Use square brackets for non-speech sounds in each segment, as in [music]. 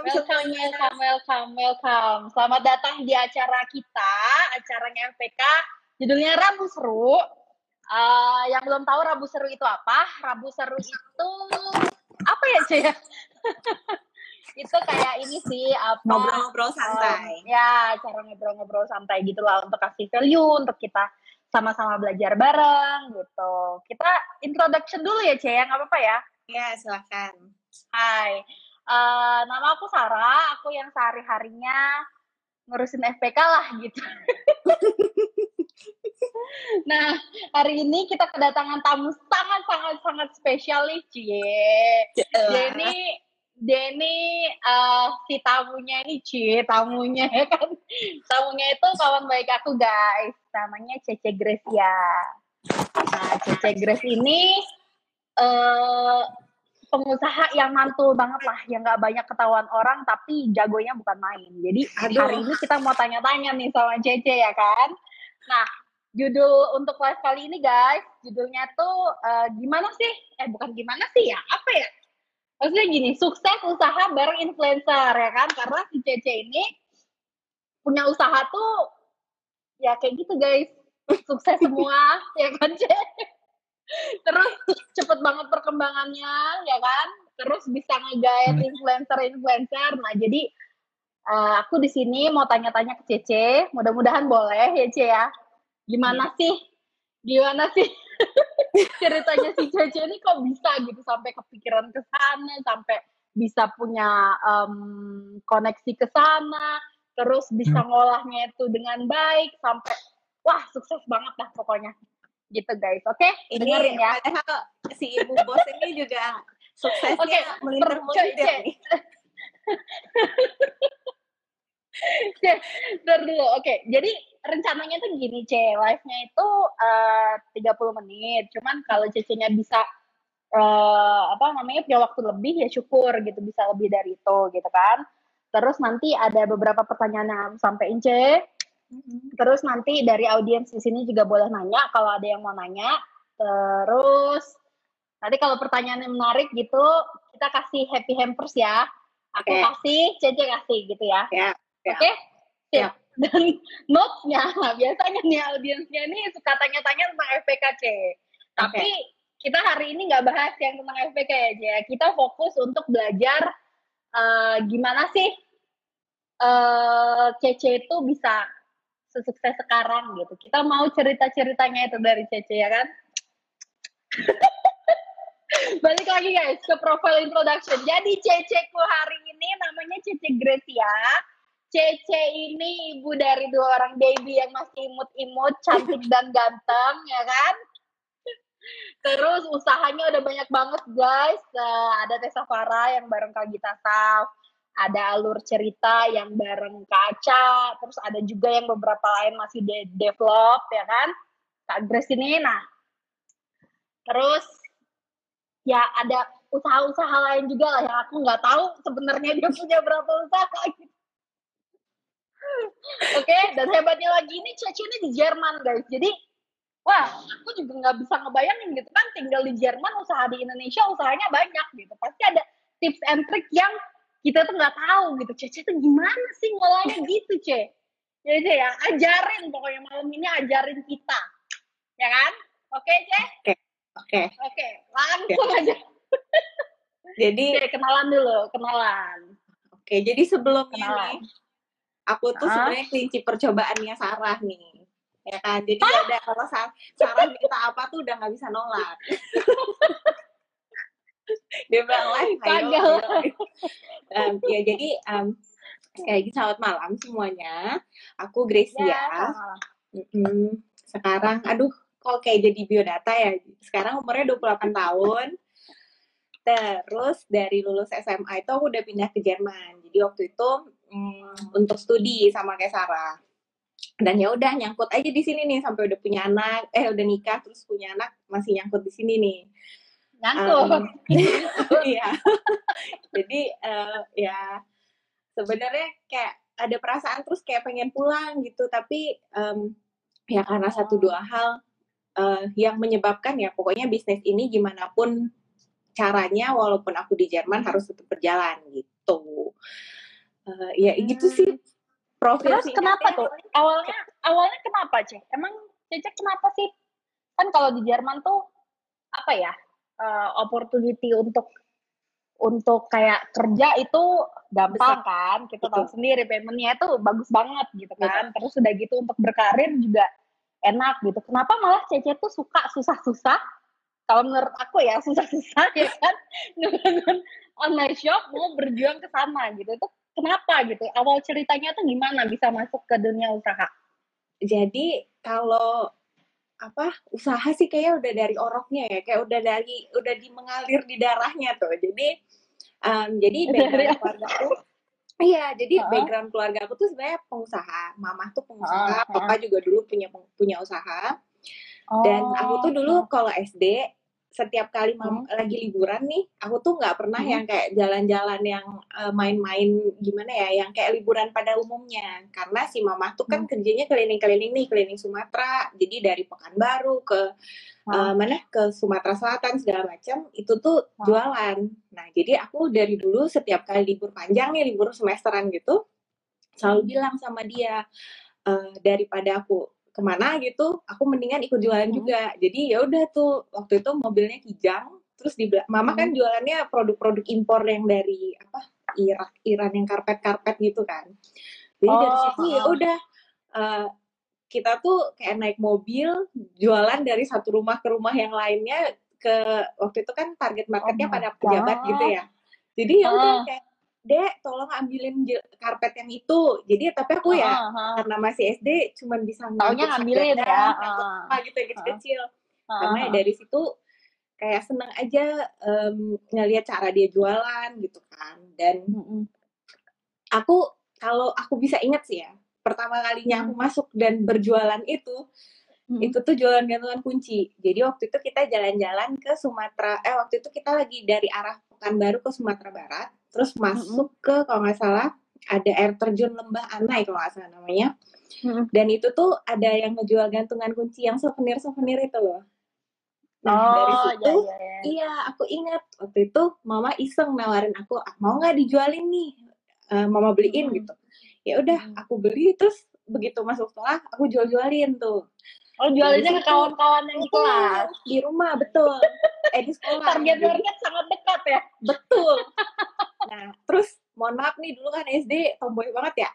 welcome Welcome, welcome, welcome, welcome. Selamat datang di acara kita, acaranya FPK. Judulnya Rabu Seru. Uh, yang belum tahu Rabu Seru itu apa? Rabu Seru itu apa ya, Cia? [laughs] itu kayak ini sih apa ngobrol-ngobrol santai. Um, ya, cara ngobrol-ngobrol santai gitu lah untuk kasih value untuk kita sama-sama belajar bareng gitu. Kita introduction dulu ya, Cia, nggak apa-apa ya? Ya, silakan. Hai, uh, nama aku Sarah, aku yang sehari-harinya ngurusin FPK lah gitu. [laughs] nah, hari ini kita kedatangan tamu sangat-sangat-sangat spesial nih, Cie. Denny, Denny uh, si tamunya ini Cie, tamunya ya [laughs] kan. Tamunya itu kawan baik aku guys, namanya Cece Gracia. Nah, Cece Grace ini uh, pengusaha yang mantul banget lah, yang gak banyak ketahuan orang, tapi jagonya bukan main. Jadi Aduh. hari ini kita mau tanya-tanya nih sama Cece ya kan. Nah, judul untuk live kali ini guys, judulnya tuh uh, gimana sih? Eh bukan gimana sih ya, apa ya? Maksudnya gini, sukses usaha bareng influencer ya kan? Karena si Cece ini punya usaha tuh ya kayak gitu guys, [laughs] sukses semua ya kan Cece? Terus cepet banget perkembangannya ya kan terus bisa ngegait hmm. influencer-influencer nah jadi uh, aku di sini mau tanya-tanya ke Cece mudah-mudahan boleh ya Ce ya gimana hmm. sih gimana sih [laughs] ceritanya si Cece ini kok bisa gitu sampai kepikiran ke sana sampai bisa punya um, koneksi ke sana terus bisa hmm. ngolahnya itu dengan baik sampai wah sukses banget lah pokoknya gitu guys. Oke, okay? dengerin ya. Padahal si ibu bos ini juga suksesnya okay, melintir-melintir nih. [laughs] Ntar dulu, oke. Okay. Jadi rencananya tuh gini, C. Live-nya itu uh, 30 menit. Cuman kalau Cece-nya bisa uh, apa namanya punya waktu lebih ya syukur gitu bisa lebih dari itu gitu kan. Terus nanti ada beberapa pertanyaan yang sampai C Terus nanti dari audiens di sini juga boleh nanya kalau ada yang mau nanya. Terus nanti kalau pertanyaannya menarik gitu, kita kasih happy hampers ya. Aku okay. kasih, Cece kasih gitu ya. Yeah, yeah. Oke? Okay? Yeah. [laughs] Dan notes-nya, biasanya nih audiensnya nih suka tanya-tanya tentang FPKC. Tapi okay. kita hari ini nggak bahas yang tentang FPK ya, Kita fokus untuk belajar uh, gimana sih uh, Cece itu bisa sesukses sekarang gitu. Kita mau cerita-ceritanya itu dari Cece ya kan? [laughs] Balik lagi guys ke profile introduction. Jadi Ceceku hari ini namanya Cece Gracia. Cece ini ibu dari dua orang baby yang masih imut-imut, cantik dan ganteng, ya kan? Terus usahanya udah banyak banget guys. Uh, ada Tessa Farah yang bareng Kak Gita Saf ada alur cerita yang bareng kaca, terus ada juga yang beberapa lain masih de develop ya kan, Kak Grace ini. Nah, terus ya ada usaha-usaha lain juga lah yang aku nggak tahu sebenarnya dia punya berapa usaha. [laughs] Oke, okay? dan hebatnya lagi ini Cece ini di Jerman guys. Jadi, wah, aku juga nggak bisa ngebayangin gitu kan tinggal di Jerman, usaha di Indonesia usahanya banyak gitu. Pasti ada tips and trick yang kita tuh nggak tahu gitu Cece tuh gimana sih ngolahnya gitu Ce ya Ce ya ajarin pokoknya malam ini ajarin kita. Ya kan? Oke okay, Ce oke oke. Oke langsung okay. aja. Jadi Ce, kenalan dulu kenalan. Oke jadi sebelumnya kenalan. nih aku tuh ah. sebenarnya kelinci percobaannya Sarah nih ya kan? Jadi ah? ada kalau Sarah minta apa tuh udah nggak bisa nolak [laughs] dia bilang live ayo, um, ya jadi um, kayak gitu selamat malam semuanya. Aku Gracia. Ya, mm sekarang aduh kok kayak jadi biodata ya? Sekarang umurnya 28 tahun. Terus dari lulus SMA itu aku udah pindah ke Jerman. Jadi waktu itu um, untuk studi sama kayak Sarah. Dan ya udah nyangkut aja di sini nih sampai udah punya anak eh udah nikah terus punya anak masih nyangkut di sini nih nyangkut. Um, [laughs] [laughs] iya. Jadi uh, ya sebenarnya kayak ada perasaan terus kayak pengen pulang gitu. Tapi um, ya karena satu dua hal uh, yang menyebabkan ya pokoknya bisnis ini gimana pun caranya walaupun aku di Jerman harus tetap berjalan gitu. Uh, ya hmm. gitu sih profil terus kenapa tuh? awalnya awalnya kenapa cek? Emang cecek kenapa sih? Kan kalau di Jerman tuh apa ya uh, opportunity untuk untuk kayak kerja itu gampang Besar. kan kita tahu sendiri paymentnya itu bagus banget gitu kan. Betul. terus udah gitu untuk berkarir juga enak gitu. Kenapa malah Cece tuh suka susah-susah? Kalau menurut aku ya [laughs] susah-susah ya kan. Dengan online shop mau berjuang ke sana gitu. Itu kenapa gitu? Awal ceritanya tuh gimana bisa masuk ke dunia usaha? Jadi kalau apa usaha sih kayaknya udah dari oroknya ya kayak udah dari udah di mengalir di darahnya tuh. Jadi um, jadi background [laughs] keluarga aku iya jadi uh background keluarga aku tuh sebenarnya pengusaha. Mama tuh pengusaha uh papa juga dulu punya punya usaha. Oh. dan aku tuh dulu kalau SD setiap kali mam hmm. lagi liburan nih, aku tuh nggak pernah hmm. yang kayak jalan-jalan yang uh, main-main gimana ya, yang kayak liburan pada umumnya. Karena si mama tuh kan hmm. kerjanya keliling-keliling nih, keliling Sumatera. Jadi dari Pekanbaru ke hmm. uh, mana ke Sumatera Selatan segala macam, itu tuh hmm. jualan. Nah, jadi aku dari dulu setiap kali libur panjang nih, libur semesteran gitu, selalu bilang sama dia uh, daripada aku ke mana gitu aku mendingan ikut jualan hmm. juga jadi ya udah tuh waktu itu mobilnya kijang terus di mama kan hmm. jualannya produk-produk impor yang dari apa Irak Iran yang karpet-karpet gitu kan jadi oh. dari situ ya udah uh, kita tuh kayak naik mobil jualan dari satu rumah ke rumah yang lainnya ke waktu itu kan target marketnya oh pada pejabat gitu ya jadi ya udah kayak dek tolong ambilin karpet yang itu jadi tapi aku ya uh, uh. karena masih SD cuman bisa taunya ngambilin ya uh, apa gitu yang kecil-kecil uh, karena ya dari situ kayak seneng aja um, ngelihat cara dia jualan gitu kan dan uh, aku kalau aku bisa ingat sih ya pertama kalinya aku masuk dan berjualan itu hmm. itu tuh jualan gantungan kunci. Jadi waktu itu kita jalan-jalan ke Sumatera. Eh waktu itu kita lagi dari arah Pekanbaru ke Sumatera Barat, terus masuk ke kalau nggak salah ada air terjun Lembah Anai kalau nggak salah namanya. Dan itu tuh ada yang ngejual gantungan kunci yang souvenir-souvenir itu loh. Nah, oh, dari situ, ya, ya, ya. iya, aku ingat waktu itu mama iseng nawarin aku, ah, mau nggak dijualin nih, uh, mama beliin hmm. gitu. Ya udah, hmm. aku beli terus begitu masuk sekolah, aku jual-jualin tuh. Oh jualannya ke kawan-kawan yang di kelas. Di rumah, betul. Eh di sekolah. Target target sangat dekat ya. Betul. Nah, terus mohon maaf nih dulu kan SD tomboy banget ya.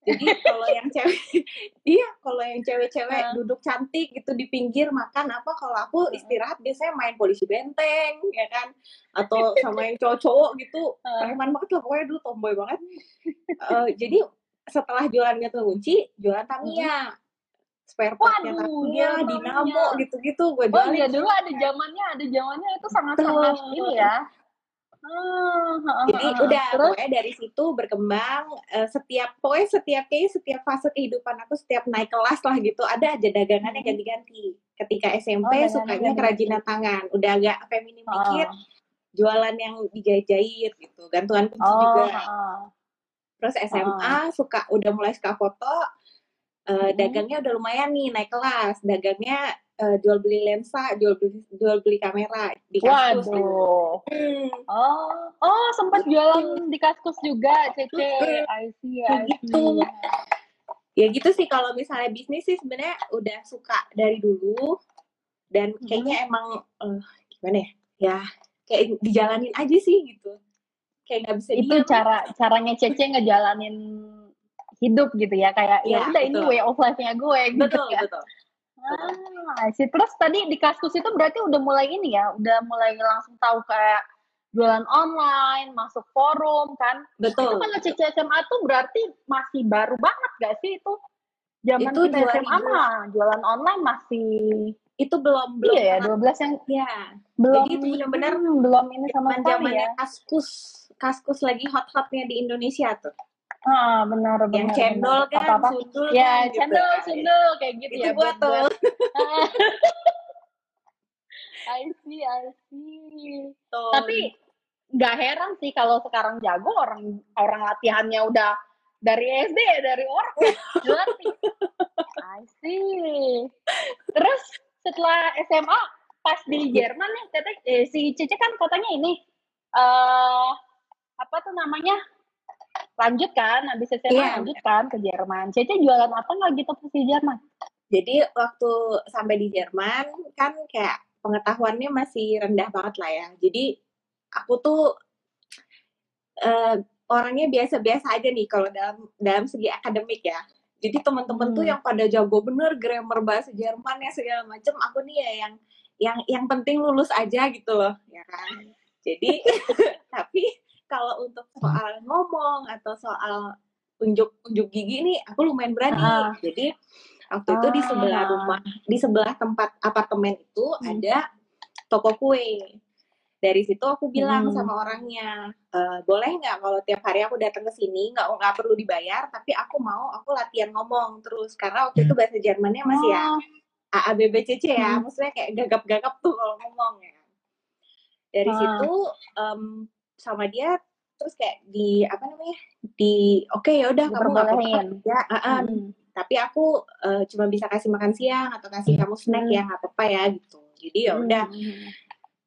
Jadi kalau yang cewek, [laughs] iya kalau yang cewek-cewek uh. duduk cantik gitu di pinggir makan apa, kalau aku istirahat biasanya main polisi benteng, ya kan? Atau [laughs] sama yang cowok-cowok gitu, preman banget lah pokoknya dulu tomboy banget. Uh, jadi setelah jualannya tuh kunci, jualan Tamiya spare partnya Tamiya, Dinamo gitu-gitu gue. Oh iya dulu ada zamannya, ada zamannya itu sangat-sangat ini ya. Hmm, Jadi udah Terus? pokoknya dari situ berkembang uh, setiap pokoknya setiap kayak setiap fase kehidupan aku setiap naik kelas lah gitu ada aja dagangannya ganti-ganti. Ketika SMP oh, sukanya kerajinan tangan, udah agak feminim oh. dikit, jualan yang dijahit-jahit gitu, gantungan kunci oh, juga. Oh. Terus SMA oh. suka udah mulai suka foto, uh, dagangnya udah lumayan nih naik kelas. Dagangnya uh, jual beli lensa jual beli jual beli kamera di kaskus. Waduh. Hmm. oh oh sempat jualan di kaskus juga cece. I see, I see. gitu ya gitu sih kalau misalnya bisnis sih sebenarnya udah suka dari dulu. Dan kayaknya hmm. emang uh, gimana ya? Ya kayak dijalanin aja sih gitu. Kayak nggak bisa itu cara caranya Cece ngejalanin hidup gitu ya kayak ya, ya udah ini way of life-nya gue gitu betul ya. betul Ah, sih. Terus tadi di kaskus itu berarti udah mulai ini ya, udah mulai langsung tahu kayak jualan online, masuk forum kan. Betul. Itu kalau CC SMA tuh berarti masih baru banget gak sih itu? Zaman itu kita SMA mah jualan online masih itu belum belum iya ya 12 yang ya belum jadi itu benar-benar hmm, belum ini sama sekali ya kaskus kaskus lagi hot-hotnya di Indonesia tuh Ah, benar benar. Yang cendol kan, apa -apa. sundul ya, kan, cendol, gitu. sundul kayak gitu itu ya. buat tuh. [laughs] I see, I see. Tuh. Tapi nggak heran sih kalau sekarang jago orang orang latihannya udah dari SD ya dari orang. [laughs] I see. Terus setelah SMA pas di Jerman nih, teteh, eh, si Cici kan katanya ini uh, apa tuh namanya lanjut kan, habis SMA yeah. lanjut kan ke Jerman. Cece jualan apa nggak gitu pas di Jerman? Jadi waktu sampai di Jerman kan kayak pengetahuannya masih rendah banget lah ya. Jadi aku tuh uh, orangnya biasa-biasa aja nih kalau dalam dalam segi akademik ya. Jadi teman-teman hmm. tuh yang pada jago bener grammar bahasa Jerman ya segala macem, aku nih ya yang yang yang penting lulus aja gitu loh, ya kan. Jadi [laughs] tapi kalau untuk soal ngomong atau soal unjuk unjuk gigi nih aku lumayan berani. Uh. Jadi waktu itu di sebelah ah. rumah, di sebelah tempat apartemen itu hmm. ada toko kue dari situ aku bilang hmm. sama orangnya e, boleh nggak kalau tiap hari aku datang ke sini nggak nggak perlu dibayar tapi aku mau aku latihan ngomong terus karena waktu itu hmm. bahasa Jermannya masih ya A B B C C ya hmm. maksudnya kayak gagap-gagap tuh kalau ngomong ya dari hmm. situ um, sama dia terus kayak di apa namanya di oke okay, ya udah kamu nggak apa-apa ya uh, uh, hmm. tapi aku uh, cuma bisa kasih makan siang atau kasih kamu snack hmm. ya nggak apa-apa ya gitu. Jadi ya udah. Hmm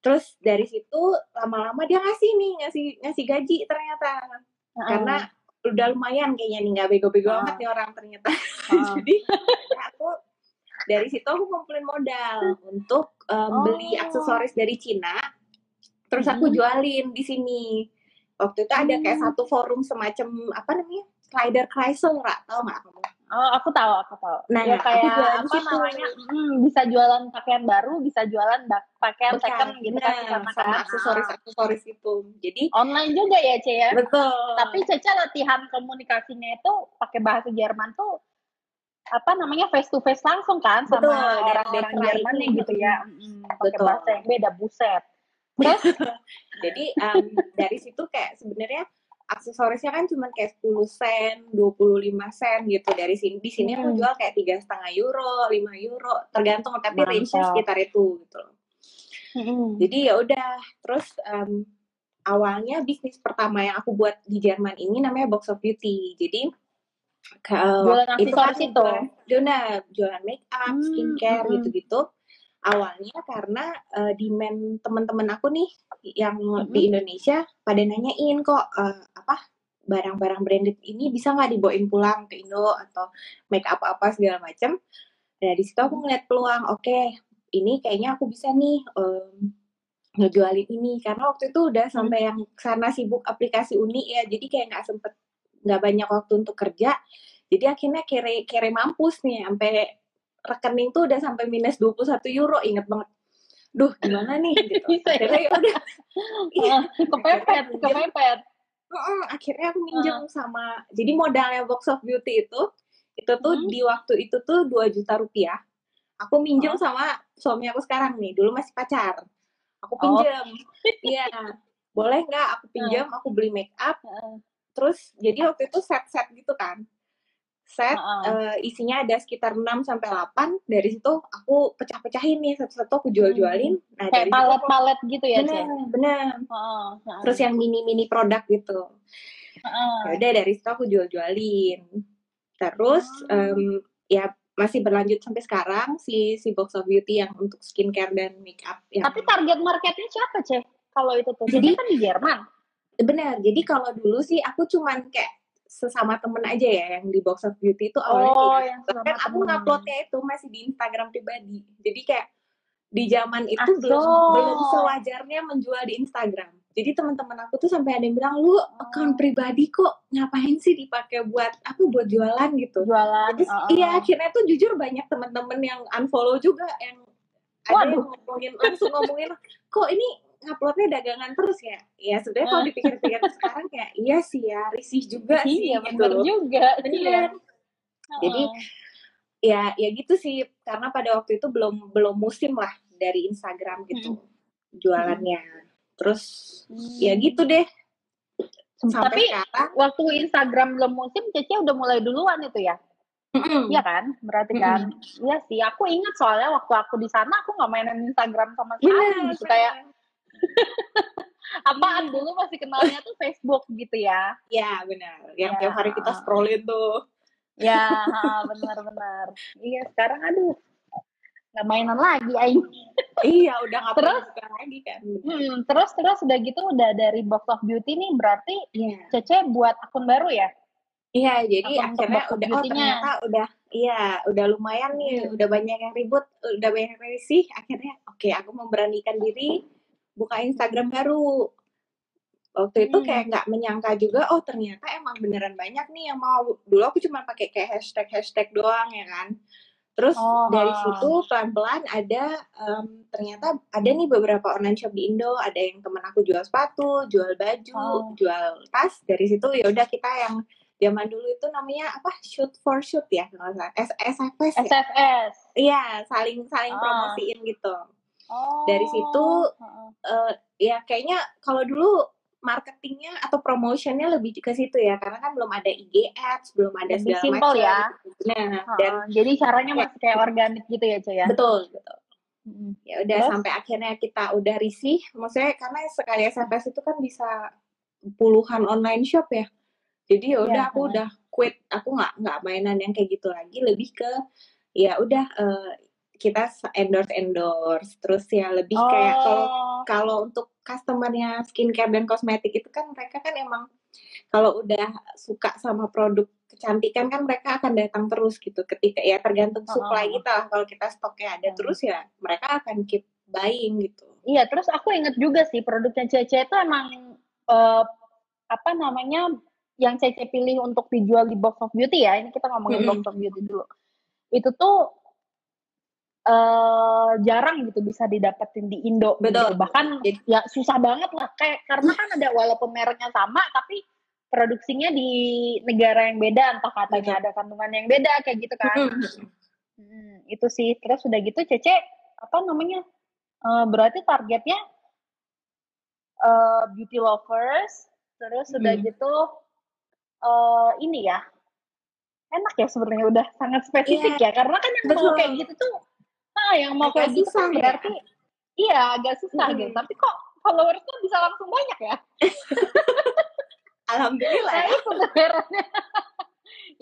terus dari situ lama-lama dia ngasih nih ngasih ngasih gaji ternyata. Uh karena udah lumayan kayaknya nih nggak bego-bego uh amat nih orang ternyata. Uh [laughs] jadi aku dari situ aku ngumpulin modal untuk um, oh. beli aksesoris dari Cina terus aku jualin di sini waktu itu ada kayak satu forum semacam apa namanya Slider Chrysler tau nggak kamu Oh, aku tahu, aku tahu. Nah, ya kayak apa situ. namanya? Hmm, bisa jualan pakaian baru, bisa jualan pakaian Bukan, second gitu kan sama, sama aksesoris aksesoris itu. Jadi online juga ya, Ce ya. Betul. Tapi Cece latihan komunikasinya itu pakai bahasa Jerman tuh apa namanya face to face langsung kan sama orang-orang Jerman gitu ya. Hmm, pakai bahasa yang beda buset. Terus jadi um, dari situ kayak sebenarnya aksesorisnya kan cuma kayak 10 sen, 25 sen gitu dari sini. Di sini hmm. aku jual kayak tiga setengah euro, 5 euro, tergantung tapi range-nya sekitar itu gitu. Hmm. Jadi ya udah, terus um, awalnya bisnis pertama yang aku buat di Jerman ini namanya Box of Beauty. Jadi jualan itu, kan, itu. Jualan, jualan make up, hmm, skincare hmm. gitu-gitu awalnya karena uh, demand teman-teman aku nih yang mm-hmm. di Indonesia pada nanyain kok uh, apa barang-barang branded ini bisa nggak dibawain pulang ke Indo atau make up apa segala macam. Dari situ aku ngeliat peluang, oke okay, ini kayaknya aku bisa nih um, ngejualin ini karena waktu itu udah sampai yang sana sibuk aplikasi uni ya jadi kayak nggak sempet nggak banyak waktu untuk kerja jadi akhirnya kere kere mampus nih sampai rekening tuh udah sampai minus 21 euro inget banget duh gimana nih [laughs] gitu akhirnya ya udah iya, [laughs] kepepet kepepet akhirnya aku minjem uh. sama jadi modalnya box of beauty itu itu tuh hmm. di waktu itu tuh 2 juta rupiah aku minjem oh. sama suami aku sekarang nih dulu masih pacar aku pinjem oh. iya oh. boleh nggak aku pinjam uh. aku beli make up uh. terus jadi waktu itu set set gitu kan set uh -uh. Uh, isinya ada sekitar 6 sampai 8 dari situ aku pecah-pecahin nih satu-satu aku jual-jualin hmm. nah kayak palet-palet gitu ya bener bener uh -uh. terus yang mini-mini produk gitu uh -uh. udah dari situ aku jual-jualin terus uh -uh. um, ya masih berlanjut sampai sekarang si si box of beauty yang untuk skincare dan makeup yang... tapi target marketnya siapa ceh kalau itu tuh jadi kan di Jerman benar jadi kalau dulu sih aku cuman kayak sesama temen aja ya yang di Box of Beauty itu awalnya oh, kayak gitu. kan aku nguploadnya itu masih di Instagram pribadi jadi kayak di zaman itu Aso. belum belum sewajarnya menjual di Instagram jadi teman-teman aku tuh sampai ada yang bilang lu account pribadi kok ngapain sih dipakai buat apa buat jualan gitu jualan Terus, uh, iya akhirnya tuh jujur banyak teman-teman yang unfollow juga yang ada Waduh. yang ngomongin langsung ngomongin kok ini nguploadnya dagangan terus ya. Ya sebenarnya kalau dipikir-pikir [laughs] sekarang kayak iya sih ya risih juga iya, sih iya benar juga. Benar jadi ya ya gitu sih karena pada waktu itu belum belum musim lah dari Instagram gitu hmm. jualannya. Terus hmm. ya gitu deh. Sampai Tapi sekarang, waktu Instagram belum musim, Cece udah mulai duluan itu ya? Iya mm kan, berarti kan. Iya mm sih, aku ingat soalnya waktu aku di sana aku nggak mainin Instagram sama sekali yeah, gitu. Kayak [laughs] apaan? Dulu masih kenalnya tuh Facebook gitu ya. Ya benar. Yang ya. tiap hari kita scrollin tuh. Ya benar-benar iya sekarang aduh nggak mainan lagi aing iya udah nggak terus? lagi kan. Hmm, terus terus udah gitu udah dari box of beauty nih berarti yeah. Cece buat akun baru ya? Iya, jadi akun akhirnya udah oh ternyata udah iya, udah lumayan nih, hmm. udah banyak yang ribut, udah banyak yang risih. Akhirnya oke, okay, aku memberanikan diri buka Instagram baru. Waktu itu hmm. kayak nggak menyangka juga, oh ternyata emang beneran banyak nih yang mau. Dulu aku cuma pakai kayak hashtag hashtag doang ya kan. Terus oh. dari situ pelan-pelan ada um, ternyata ada nih beberapa online shop di Indo, ada yang temen aku jual sepatu, jual baju, oh. jual tas. Dari situ ya udah kita yang zaman dulu itu namanya apa shoot for shoot ya kalau salah SFS ya? SFS iya saling saling oh. promosiin gitu oh. dari situ uh, ya kayaknya kalau dulu marketingnya atau promotionnya lebih ke situ ya karena kan belum ada IG ads belum ada lebih segala simple macam. ya. nah uh, dan jadi caranya masih kayak organik gitu ya cuy ya? Betul betul. Hmm. ya udah sampai akhirnya kita udah risih. Maksudnya karena sekali SFS itu kan bisa puluhan online shop ya. Jadi ya udah ya, aku udah quit. Aku nggak nggak mainan yang kayak gitu lagi. Lebih ke ya udah uh, kita endorse endorse terus ya lebih oh. kayak kalau kalau untuk customernya skincare dan kosmetik itu kan mereka kan emang kalau udah suka sama produk kecantikan kan mereka akan datang terus gitu ketika ya tergantung supply oh. kita lah kalau kita stoknya ada hmm. terus ya mereka akan keep buying gitu iya terus aku inget juga sih produknya Cece itu emang uh, apa namanya yang Cece pilih untuk dijual di Box of Beauty ya, ini kita ngomongin mm-hmm. Box of Beauty dulu. Itu tuh uh, jarang gitu bisa didapetin di Indo. Gitu. Betul. Gitu. Bahkan ya susah banget lah kayak karena kan ada walaupun mereknya sama tapi produksinya di negara yang beda entah katanya ada kandungan yang beda kayak gitu kan. hmm, itu sih. Terus udah gitu Cece apa namanya? Uh, berarti targetnya uh, beauty lovers terus hmm. udah gitu uh, ini ya enak ya sebenarnya udah sangat spesifik yeah. ya karena kan yang Betul. mau kayak gitu tuh ah yang mau kayak gitu kan berarti ya. iya agak susah mm. gitu tapi kok followersnya bisa langsung banyak ya [laughs] alhamdulillah nah, itu sebenarnya [laughs]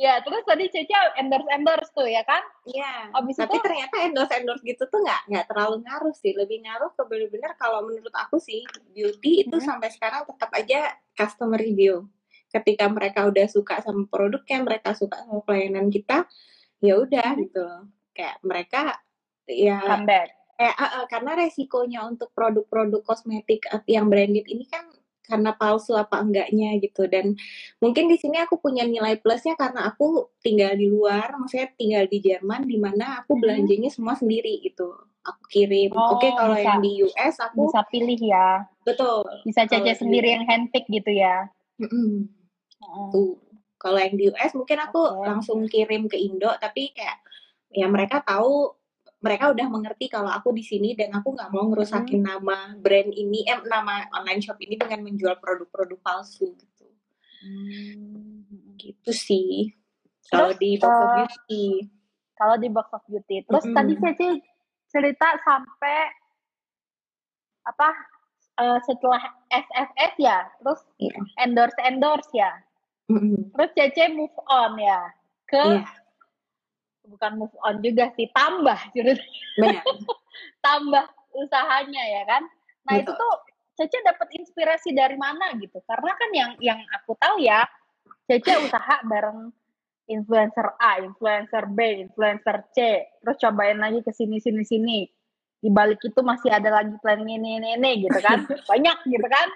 ya terus tadi Cece endorse endorse tuh ya kan iya tapi itu, ternyata endorse endorse gitu tuh nggak nggak terlalu ngaruh sih lebih ngaruh ke bener-bener kalau menurut aku sih beauty itu hmm. sampai sekarang tetap aja customer review ketika mereka udah suka sama produknya mereka suka sama pelayanan kita ya udah hmm. gitu kayak mereka ya kayak uh, uh, karena resikonya untuk produk-produk kosmetik yang branded ini kan karena palsu apa enggaknya gitu. Dan mungkin di sini aku punya nilai plusnya karena aku tinggal di luar maksudnya tinggal di Jerman di mana aku hmm. belanjanya semua sendiri gitu. Aku kirim. Oh, oke okay, kalau yang di US aku bisa pilih ya. Betul. Bisa caca sendiri yang handpick gitu ya. Mm -mm. Tuh. Kalau yang di US mungkin aku okay. langsung kirim ke Indo, tapi kayak ya mereka tahu mereka udah mengerti kalau aku di sini dan aku nggak mau ngerusakin hmm. nama brand ini, eh nama online shop ini dengan menjual produk-produk palsu gitu. Hmm. Gitu sih. Kalau di Box of eh, Beauty. Kalau di Box of Beauty. Terus hmm. tadi Ceci cerita sampai apa uh, setelah SFS ya, terus yeah. endorse endorse ya. Terus Cece move on ya ke yeah. Bukan move on juga sih tambah ceritanya. [laughs] tambah usahanya ya kan. Nah Betul. itu tuh Cece dapat inspirasi dari mana gitu? Karena kan yang yang aku tahu ya Cece usaha bareng influencer A, influencer B, influencer C, terus cobain lagi ke sini sini sini. Di balik itu masih ada lagi plan ini ini, ini gitu kan. [laughs] Banyak gitu kan.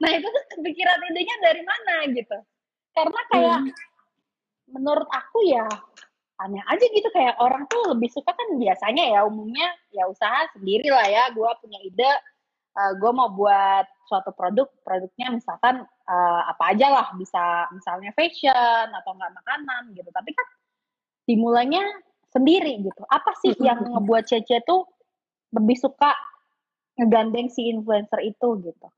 Nah, itu tuh kepikiran idenya dari mana gitu karena kayak hmm. menurut aku ya aneh aja gitu kayak orang tuh lebih suka kan biasanya ya umumnya ya usaha sendiri lah ya gue punya ide uh, eh, gue mau buat suatu produk produknya misalkan uh, apa aja lah bisa misalnya fashion atau enggak makanan gitu tapi kan dimulainya sendiri gitu. Apa sih yang ngebuat Cece tuh lebih suka ngegandeng si influencer itu gitu?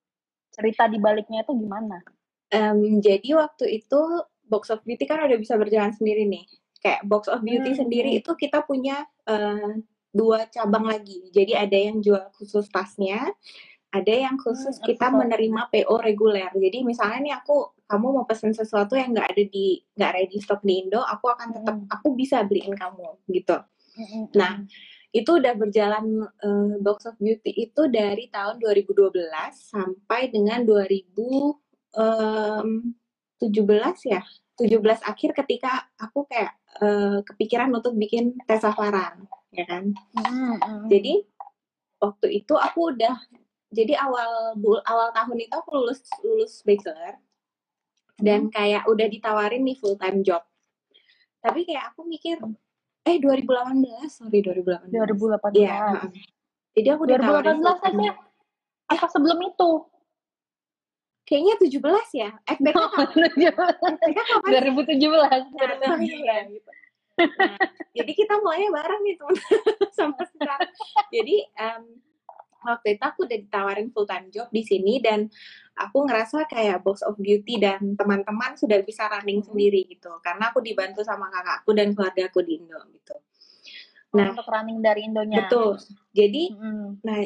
Cerita di baliknya itu gimana? Um, jadi waktu itu Box of Beauty kan udah bisa berjalan sendiri nih. Kayak Box of Beauty hmm. sendiri itu kita punya uh, dua cabang lagi. Jadi ada yang jual khusus tasnya, ada yang khusus hmm, kita menerima PO reguler. Jadi misalnya nih aku kamu mau pesen sesuatu yang nggak ada di nggak ready stock di Indo, aku akan tetap hmm. aku bisa beliin kamu gitu. Hmm. hmm nah, hmm. itu udah berjalan uh, Box of Beauty itu dari tahun 2012 sampai dengan 2017 ya 17 akhir ketika aku kayak uh, kepikiran untuk bikin tes safaran ya kan? Mm-hmm. jadi waktu itu aku udah jadi awal awal tahun itu aku lulus lulus bachelor. Dan kayak udah ditawarin nih full time job. Tapi kayak aku mikir eh 2018 sorry 2018 2018 ya jadi aku 2018 aja apa sebelum itu kayaknya 17 ya FBK [laughs] kapan 2017 nah, ya, gitu. nah, jadi kita mulainya bareng nih teman [laughs] sampai sekarang jadi um, waktu itu aku udah ditawarin full time job di sini dan aku ngerasa kayak box of beauty dan teman-teman sudah bisa running sendiri gitu karena aku dibantu sama kakakku dan keluarga aku di Indo gitu. Oh, nah, untuk running dari Indonya. Betul. Jadi, hmm. nah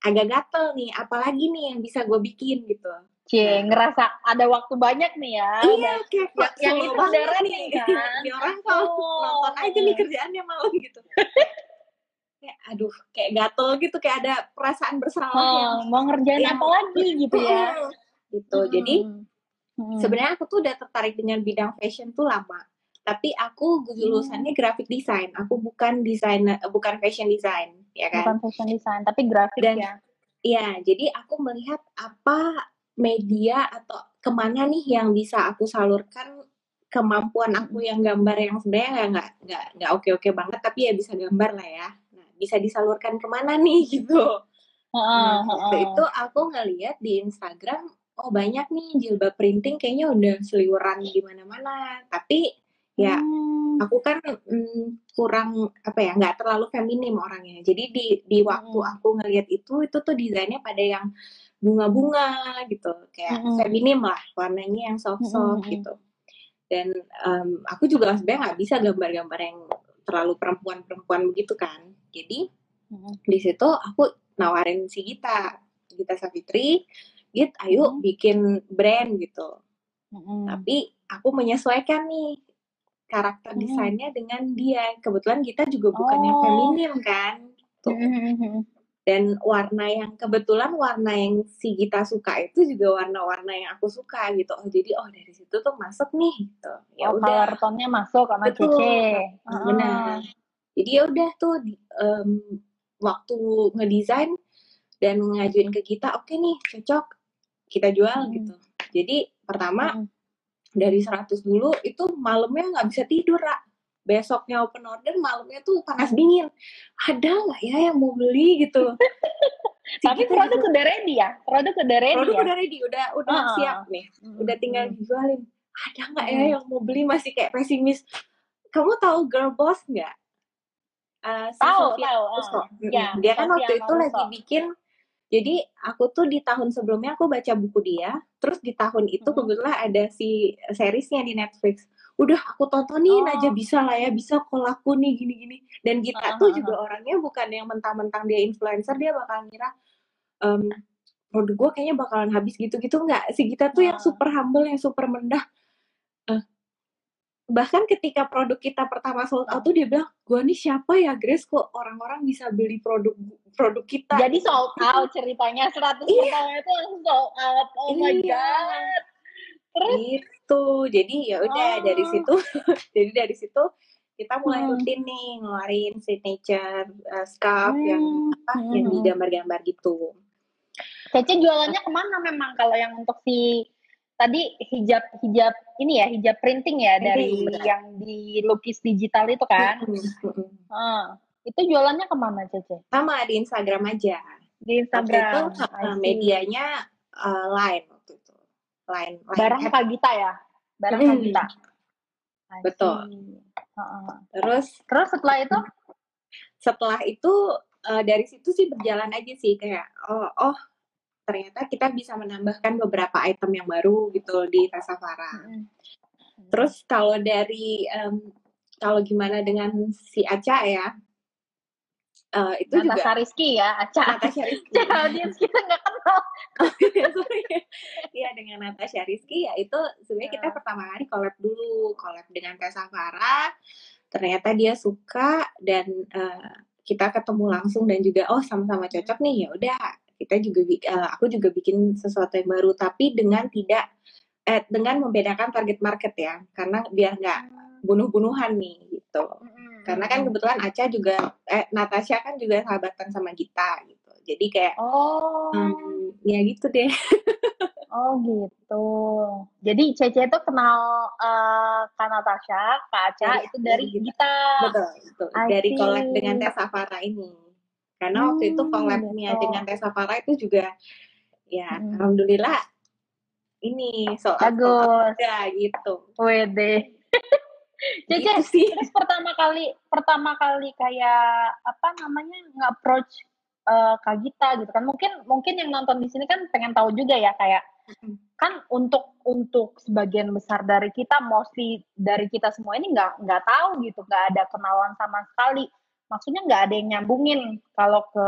agak gatel nih, apalagi nih yang bisa gue bikin gitu. Cie, ngerasa ada waktu banyak nih ya. Iya, kayak yang, yang itu udah running kan. Di orang kalau oh. nonton aja nih kerjaannya malam gitu. kayak aduh kayak gatel gitu kayak ada perasaan bersalah oh, yang mau ngerjain yang, apa lagi gitu ya gitu hmm. jadi hmm. sebenarnya aku tuh udah tertarik dengan bidang fashion tuh lama tapi aku lulusannya hmm. graphic design aku bukan desain bukan fashion design ya kan bukan fashion design tapi grafik Dan, ya Iya, jadi aku melihat apa media atau ke mana nih yang bisa aku salurkan kemampuan aku yang gambar yang sebenarnya nggak nggak nggak oke oke banget tapi ya bisa gambar lah ya bisa disalurkan ke mana nih [laughs] gitu. Nah, waktu itu aku ngeliat di Instagram, oh banyak nih jilbab printing kayaknya udah seliweran di mana-mana. Tapi ya hmm. aku kan mm, kurang apa ya nggak terlalu feminim orangnya. Jadi di di waktu hmm. aku ngeliat itu itu tuh desainnya pada yang bunga-bunga gitu, kayak hmm. feminim lah warnanya yang soft-soft hmm. gitu. Dan um, aku juga sebenarnya nggak bisa gambar-gambar yang terlalu perempuan-perempuan begitu kan jadi hmm. di situ aku nawarin si Gita Gita Savitri Git ayo hmm. bikin brand gitu hmm. tapi aku menyesuaikan nih karakter hmm. desainnya dengan dia kebetulan kita juga bukan oh. yang feminim kan tuh hmm. Dan warna yang kebetulan warna yang si Gita suka itu juga warna-warna yang aku suka gitu oh jadi oh dari situ tuh masuk nih gitu ya oh, udah tone-nya masuk sama Betul. Cece benar jadi ya udah tuh um, waktu ngedesain dan ngajuin ke kita oke okay nih cocok kita jual hmm. gitu jadi pertama hmm. dari 100 dulu itu malamnya nggak bisa tidur Ra. Besoknya open order malamnya tuh panas dingin. Ada nggak ya yang mau beli gitu? [laughs] Tapi produk gitu. udah ready ya? Produk udah ready produk ya? udah ready udah udah uh, siap nih. Udah tinggal dijualin. Ada nggak ya yang mau beli masih kayak pesimis? Kamu tahu girl boss nggak? Uh, si tahu tahu uh, ya, dia kan waktu itu lagi bikin jadi aku tuh di tahun sebelumnya aku baca buku dia terus di tahun itu hmm. kebetulan ada si seriesnya di Netflix udah aku tontonin oh. aja bisa lah ya bisa kok laku nih gini-gini dan kita uh, tuh juga orangnya bukan yang mentang-mentang dia influencer dia bakal ngira um, produk gue kayaknya bakalan habis gitu-gitu nggak sih kita tuh uh. yang super humble yang super mendah uh, bahkan ketika produk kita pertama sold out tuh dia bilang gue nih siapa ya Grace kok orang-orang bisa beli produk produk kita jadi sold out ceritanya 100 iya. itu langsung sold out oh iya. my god terus itu jadi ya udah oh. dari situ [laughs] jadi dari situ kita mulai hmm. rutin nih ngeluarin signature uh, scarf hmm. yang apa hmm. yang digambar-gambar gitu Cece jualannya ke mana memang kalau yang untuk si tadi hijab hijab ini ya hijab printing ya dari benar. yang dilukis digital itu kan. Hmm, itu jualannya ke mana Cece? Sama di Instagram aja. Di Instagram. Waktu itu medianya uh, line line Barang Kak Gita ya. Barang Gita. Betul. Uh, terus terus setelah itu? Setelah itu uh, dari situ sih berjalan aja sih kayak oh oh ternyata kita bisa menambahkan beberapa item yang baru gitu di Tasavara. Hmm. Terus kalau dari um, kalau gimana dengan si Aca ya, uh, itu Natasha juga Rizky ya, Aca. Natasha Rizky. [laughs] audiens kita nggak kenal. [laughs] Iya dengan Natasha Rizky ya itu sebenarnya kita iya. pertama kali collab dulu, collab dengan Tasavara. Ternyata dia suka dan uh, kita ketemu langsung dan juga oh sama-sama cocok nih ya udah kita juga uh, aku juga bikin sesuatu yang baru tapi dengan tidak eh, dengan membedakan target market ya karena biar nggak hmm. Bunuh-bunuhan nih gitu. Hmm. karena kan kebetulan Aca juga eh Natasha kan juga sahabatan sama kita gitu. Jadi kayak oh. um, ya gitu deh. [laughs] Oh gitu. Jadi Cece itu kenal uh, Kak Natasha Kak Aca itu dari kita betul betul. Dari kolek dengan Teh Safara ini. Karena hmm, waktu itu collabnya gitu. dengan Tessa Farah itu juga ya hmm. alhamdulillah ini soal bagus. ya gitu. Wede. [laughs] Gitu sih. terus pertama kali pertama kali kayak apa namanya nge-approach uh, Kak Gita gitu kan. Mungkin mungkin yang nonton di sini kan pengen tahu juga ya kayak kan untuk untuk sebagian besar dari kita mostly dari kita semua ini nggak nggak tahu gitu nggak ada kenalan sama sekali maksudnya nggak ada yang nyambungin kalau ke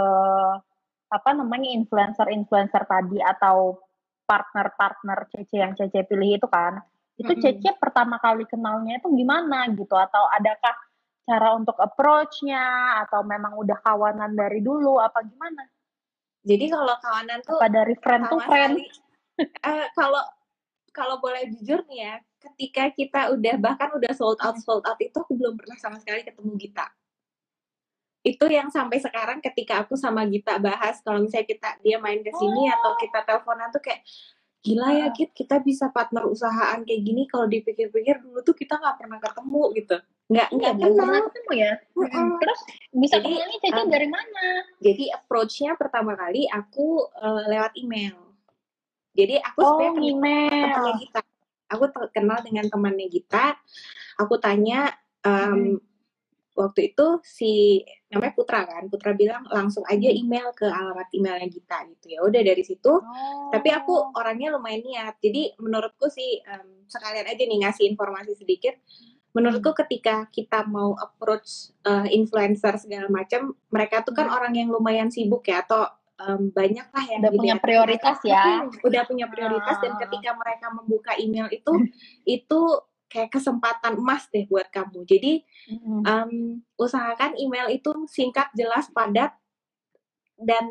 apa namanya influencer-influencer tadi atau partner-partner Cece yang Cece pilih itu kan itu mm -hmm. Cece pertama kali kenalnya itu gimana gitu atau adakah cara untuk approach-nya atau memang udah kawanan dari dulu apa gimana? Jadi kalau kawanan tuh apa dari friend to friend? uh, kalau kalau boleh jujur nih ya, ketika kita udah bahkan udah sold out sold out itu aku belum pernah sama sekali ketemu Gita itu yang sampai sekarang ketika aku sama Gita bahas kalau misalnya kita dia main ke sini oh. atau kita teleponan tuh kayak gila ya Git kita bisa partner usahaan kayak gini kalau dipikir-pikir dulu tuh kita nggak pernah ketemu gitu. Nggak nggak iya, pernah ketemu ya? Mm-hmm. terus bisa jadi, kenalnya Cici um, dari mana? jadi approachnya pertama kali aku uh, lewat email. Jadi aku oh, sebenarnya email. temannya Gita. Aku kenal dengan temannya Gita. Aku tanya um, hmm waktu itu si namanya Putra kan Putra bilang langsung aja hmm. email ke alamat emailnya Gita gitu ya udah dari situ oh. tapi aku orangnya lumayan niat jadi menurutku sih um, sekalian aja nih ngasih informasi sedikit menurutku hmm. ketika kita mau approach uh, influencer segala macam mereka tuh kan hmm. orang yang lumayan sibuk ya atau um, banyak lah yang udah punya prioritas ya udah punya prioritas dan ah. ketika mereka membuka email itu [laughs] itu kayak kesempatan emas deh buat kamu. Jadi mm-hmm. um, usahakan email itu singkat, jelas, padat, dan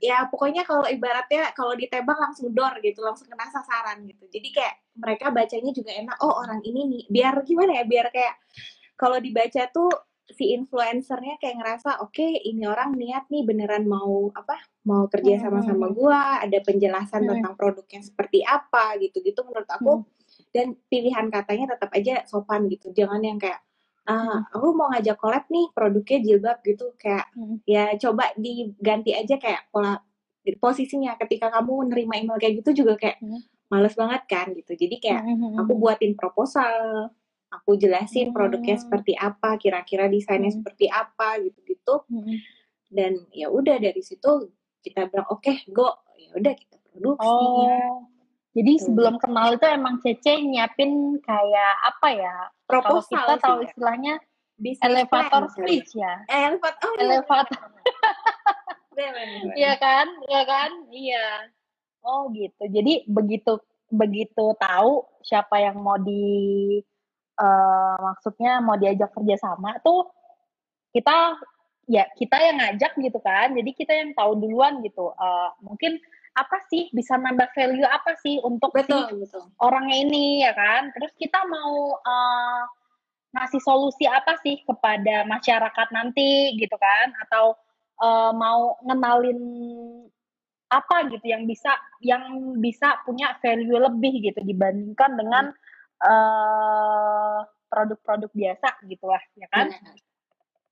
ya pokoknya kalau ibaratnya kalau ditembak langsung door gitu, langsung kena sasaran gitu. Jadi kayak mereka bacanya juga enak. Oh orang ini nih, biar gimana ya? Biar kayak kalau dibaca tuh si influencernya kayak ngerasa oke okay, ini orang niat nih beneran mau apa mau kerja sama-sama gua ada penjelasan hmm. tentang produknya seperti apa gitu gitu menurut aku hmm dan pilihan katanya tetap aja sopan gitu jangan yang kayak ah aku mau ngajak collab nih produknya jilbab gitu kayak hmm. ya coba diganti aja kayak pola posisinya ketika kamu nerima email kayak gitu juga kayak hmm. males banget kan gitu jadi kayak hmm. aku buatin proposal aku jelasin hmm. produknya seperti apa kira-kira desainnya hmm. seperti apa gitu-gitu hmm. dan ya udah dari situ kita bilang oke okay, go ya udah kita produksi oh jadi hmm. sebelum kenal itu emang Cece nyiapin kayak apa ya? Proposal Kalau kita tahu ya. istilahnya Business elevator plan, speech ya. Eh, elevator. Oh, elevator. Iya kan? Iya kan? Iya. Oh gitu. Jadi begitu begitu tahu siapa yang mau di uh, maksudnya mau diajak kerja sama tuh kita ya kita yang ngajak gitu kan. Jadi kita yang tahu duluan gitu. Uh, mungkin apa sih bisa nambah value apa sih untuk betul, si betul. orangnya ini ya kan terus kita mau uh, ngasih solusi apa sih kepada masyarakat nanti gitu kan atau uh, mau ngenalin apa gitu yang bisa yang bisa punya value lebih gitu dibandingkan dengan uh, produk-produk biasa gitu lah ya kan Benar.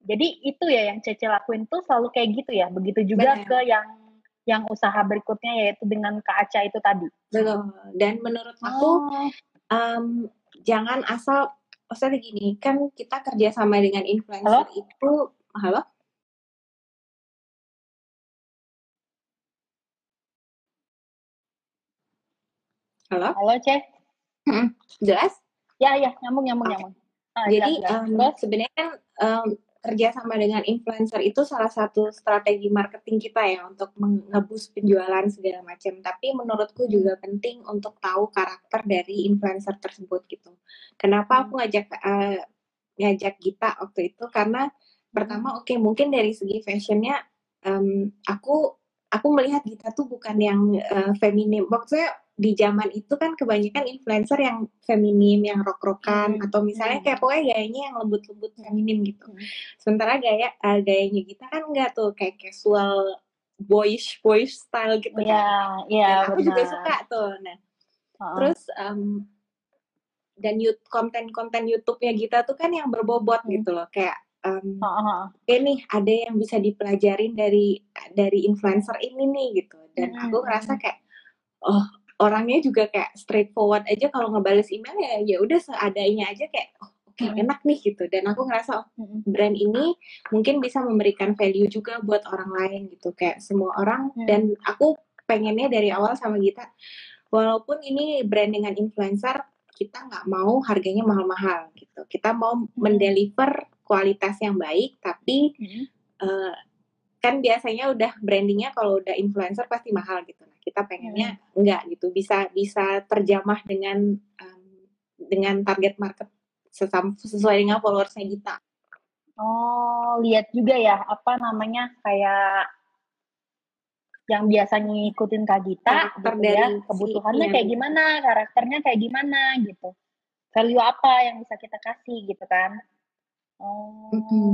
jadi itu ya yang Cece lakuin tuh selalu kayak gitu ya begitu juga Benar. ke yang yang usaha berikutnya yaitu dengan Kak Aca itu tadi. Betul. Dan menurut aku oh. um, jangan asal maksudnya gini, kan kita kerjasama dengan influencer halo? itu halo? Halo? Halo, Cek. Jelas? Ya, ya, nyambung, nyambung, okay. nyambung. Nah, Jadi Um, sebenarnya um, kerjasama dengan influencer itu salah satu strategi marketing kita ya untuk mengebus penjualan segala macam. Tapi menurutku juga penting untuk tahu karakter dari influencer tersebut gitu. Kenapa aku hmm. ngajak uh, ngajak Gita waktu itu karena pertama oke okay, mungkin dari segi fashionnya um, aku aku melihat kita tuh bukan yang uh, feminim maksudnya di zaman itu kan kebanyakan influencer yang feminim, yang rock-rockan hmm. atau misalnya kayak pokoknya gayanya yang lembut-lembut feminim gitu. Hmm. Sementara gaya uh, gayanya kita kan enggak tuh kayak casual boyish boyish style gitu Iya, yeah, iya. Yeah, aku benar. juga suka tuh. Nah, uh-uh. terus um, dan konten-konten YouTube-nya kita tuh kan yang berbobot hmm. gitu loh, kayak um, uh-huh. ini ada yang bisa dipelajarin dari dari influencer ini nih gitu. Dan hmm. aku ngerasa kayak oh orangnya juga kayak straightforward aja kalau ngebales email ya ya udah seadanya aja kayak oh, oke okay, hmm. enak nih gitu dan aku ngerasa oh, brand ini mungkin bisa memberikan value juga buat orang lain gitu kayak semua orang hmm. dan aku pengennya dari awal sama Gita walaupun ini brand dengan influencer kita nggak mau harganya mahal-mahal gitu kita mau hmm. mendeliver kualitas yang baik tapi hmm. uh, kan biasanya udah brandingnya kalau udah influencer pasti mahal gitu nah kita pengennya hmm. enggak gitu bisa bisa terjamah dengan um, dengan target market sesuai dengan followersnya kita oh lihat juga ya apa namanya kayak yang biasa ngikutin Kak Gita gitu ya, kebutuhannya si, kayak gimana, karakternya kayak gimana gitu. Value apa yang bisa kita kasih gitu kan. Oh, mm -hmm.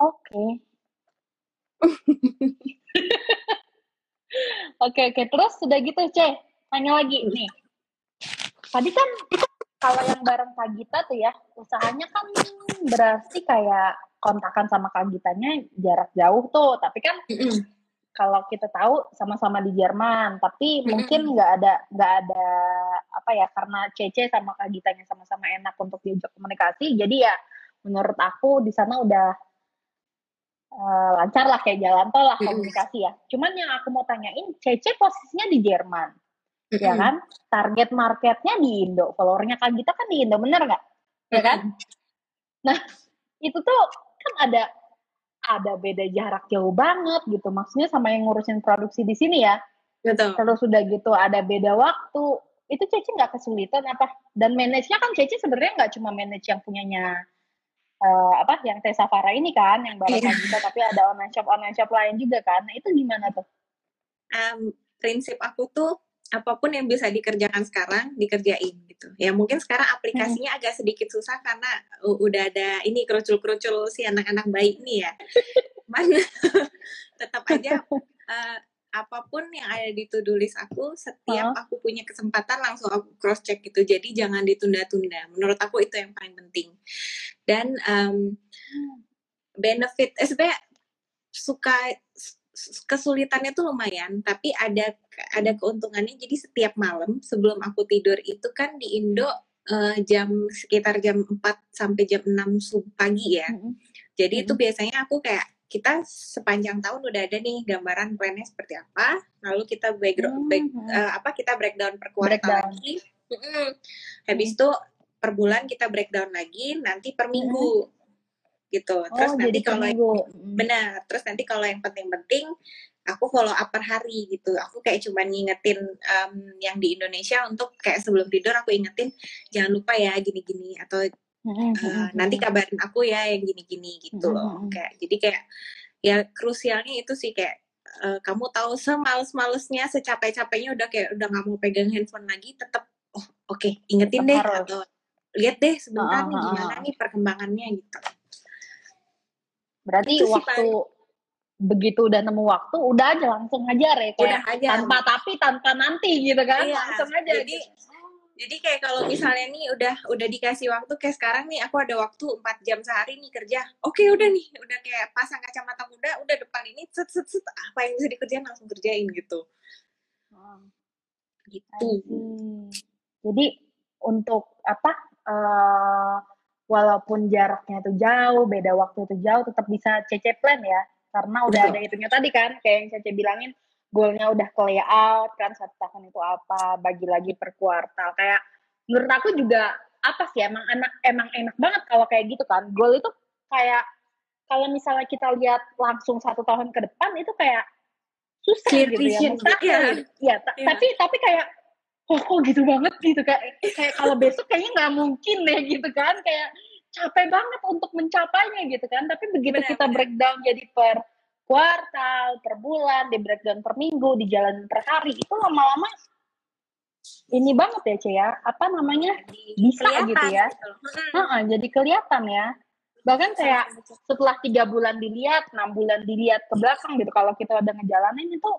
Oke. [laughs] Oke, oke. Terus sudah gitu, C. Tanya lagi nih. Tadi kan kalau yang bareng Kak Gita tuh ya, usahanya kan berarti kayak kontakan sama Kak Gitanya jarak jauh tuh. Tapi kan kalau kita tahu sama-sama di Jerman, tapi mungkin nggak ada nggak ada apa ya karena Cece sama Kak Gitanya sama-sama enak untuk diajak komunikasi. Jadi ya menurut aku di sana udah uh, lancar lah kayak jalan tol lah komunikasi ya. Cuman yang aku mau tanyain, Cece posisinya di Jerman, mm -hmm. ya kan? Target marketnya di Indo, followernya kan kita kan di Indo, bener nggak? Ya kan? Nah itu tuh kan ada ada beda jarak jauh banget gitu. Maksudnya sama yang ngurusin produksi di sini ya. Betul. Kalau sudah gitu ada beda waktu, itu Cece nggak kesulitan apa? Dan manage-nya kan Cece sebenarnya nggak cuma manage yang punyanya uh, apa yang Tessa Farah ini kan yang barang yeah. kita tapi ada online shop online shop lain juga kan nah itu gimana tuh um, prinsip aku tuh apa pun yang bisa dikerjakan sekarang dikerjain gitu ya mungkin sekarang aplikasinya hmm. agak sedikit susah karena udah ada ini kerucul-kerucul si anak-anak baik nih ya [laughs] mana [laughs] tetap aja uh, apa pun yang ada di to-do list aku setiap aku punya kesempatan langsung aku cross check gitu jadi jangan ditunda-tunda menurut aku itu yang paling penting dan um, benefit eh sebenarnya suka kesulitannya tuh lumayan tapi ada ada keuntungannya jadi setiap malam sebelum aku tidur itu kan di Indo uh, jam sekitar jam 4 sampai jam 6 pagi ya. Mm -hmm. Jadi mm -hmm. itu biasanya aku kayak kita sepanjang tahun udah ada nih gambaran plannya seperti apa lalu kita background hmm. back, uh, apa kita breakdown per kuartal lagi. Hmm. habis itu per bulan kita breakdown lagi nanti per minggu. Hmm. gitu terus oh, nanti kalau yang, benar terus nanti kalau yang penting-penting aku follow up per hari gitu. Aku kayak cuman ngingetin um, yang di Indonesia untuk kayak sebelum tidur aku ingetin jangan lupa ya gini-gini atau uh, nanti kabarin aku ya yang gini-gini gitu loh kayak jadi kayak ya krusialnya itu sih kayak uh, kamu tahu semales-malesnya secapek-capeknya udah kayak udah nggak mau pegang handphone lagi tetap oh oke okay, ingetin deh harus. atau lihat deh sebentar nih gimana nih perkembangannya gitu. Berarti itu waktu begitu udah nemu waktu udah aja langsung aja ya kayak udah aja. tanpa tapi tanpa nanti gitu kan iya, langsung aja jadi gitu jadi kayak kalau misalnya nih udah udah dikasih waktu kayak sekarang nih aku ada waktu 4 jam sehari nih kerja. Oke, udah nih, udah kayak pasang kacamata muda, udah depan ini set set set apa yang bisa dikerjain langsung kerjain gitu. Oh. Gitu. Jadi untuk apa uh, walaupun jaraknya itu jauh, beda waktu itu jauh tetap bisa CC plan ya. Karena udah Betul. ada itunya tadi kan kayak yang CC bilangin goalnya udah ke layout kan satu tahun itu apa bagi lagi per kuartal. Kayak menurut aku juga apa sih emang enak emang enak banget kalau kayak gitu kan. Goal itu kayak kalau misalnya kita lihat langsung satu tahun ke depan itu kayak susah Clear gitu ya. mustahil ya, ya yeah. tapi tapi kayak kok kok gitu banget? gitu kayak kayak kalau besok kayaknya nggak mungkin deh gitu kan. Kayak capek banget untuk mencapainya gitu kan. Tapi begitu benar, kita breakdown jadi per kuartal, per bulan, di breakdown per minggu, di jalan per hari, itu lama-lama ini banget ya Cia, ya. apa namanya bisa gitu ya. Gitu. Nah, jadi kelihatan ya. Bahkan kayak setelah tiga bulan dilihat, enam bulan dilihat ke belakang gitu, kalau kita udah ngejalanin itu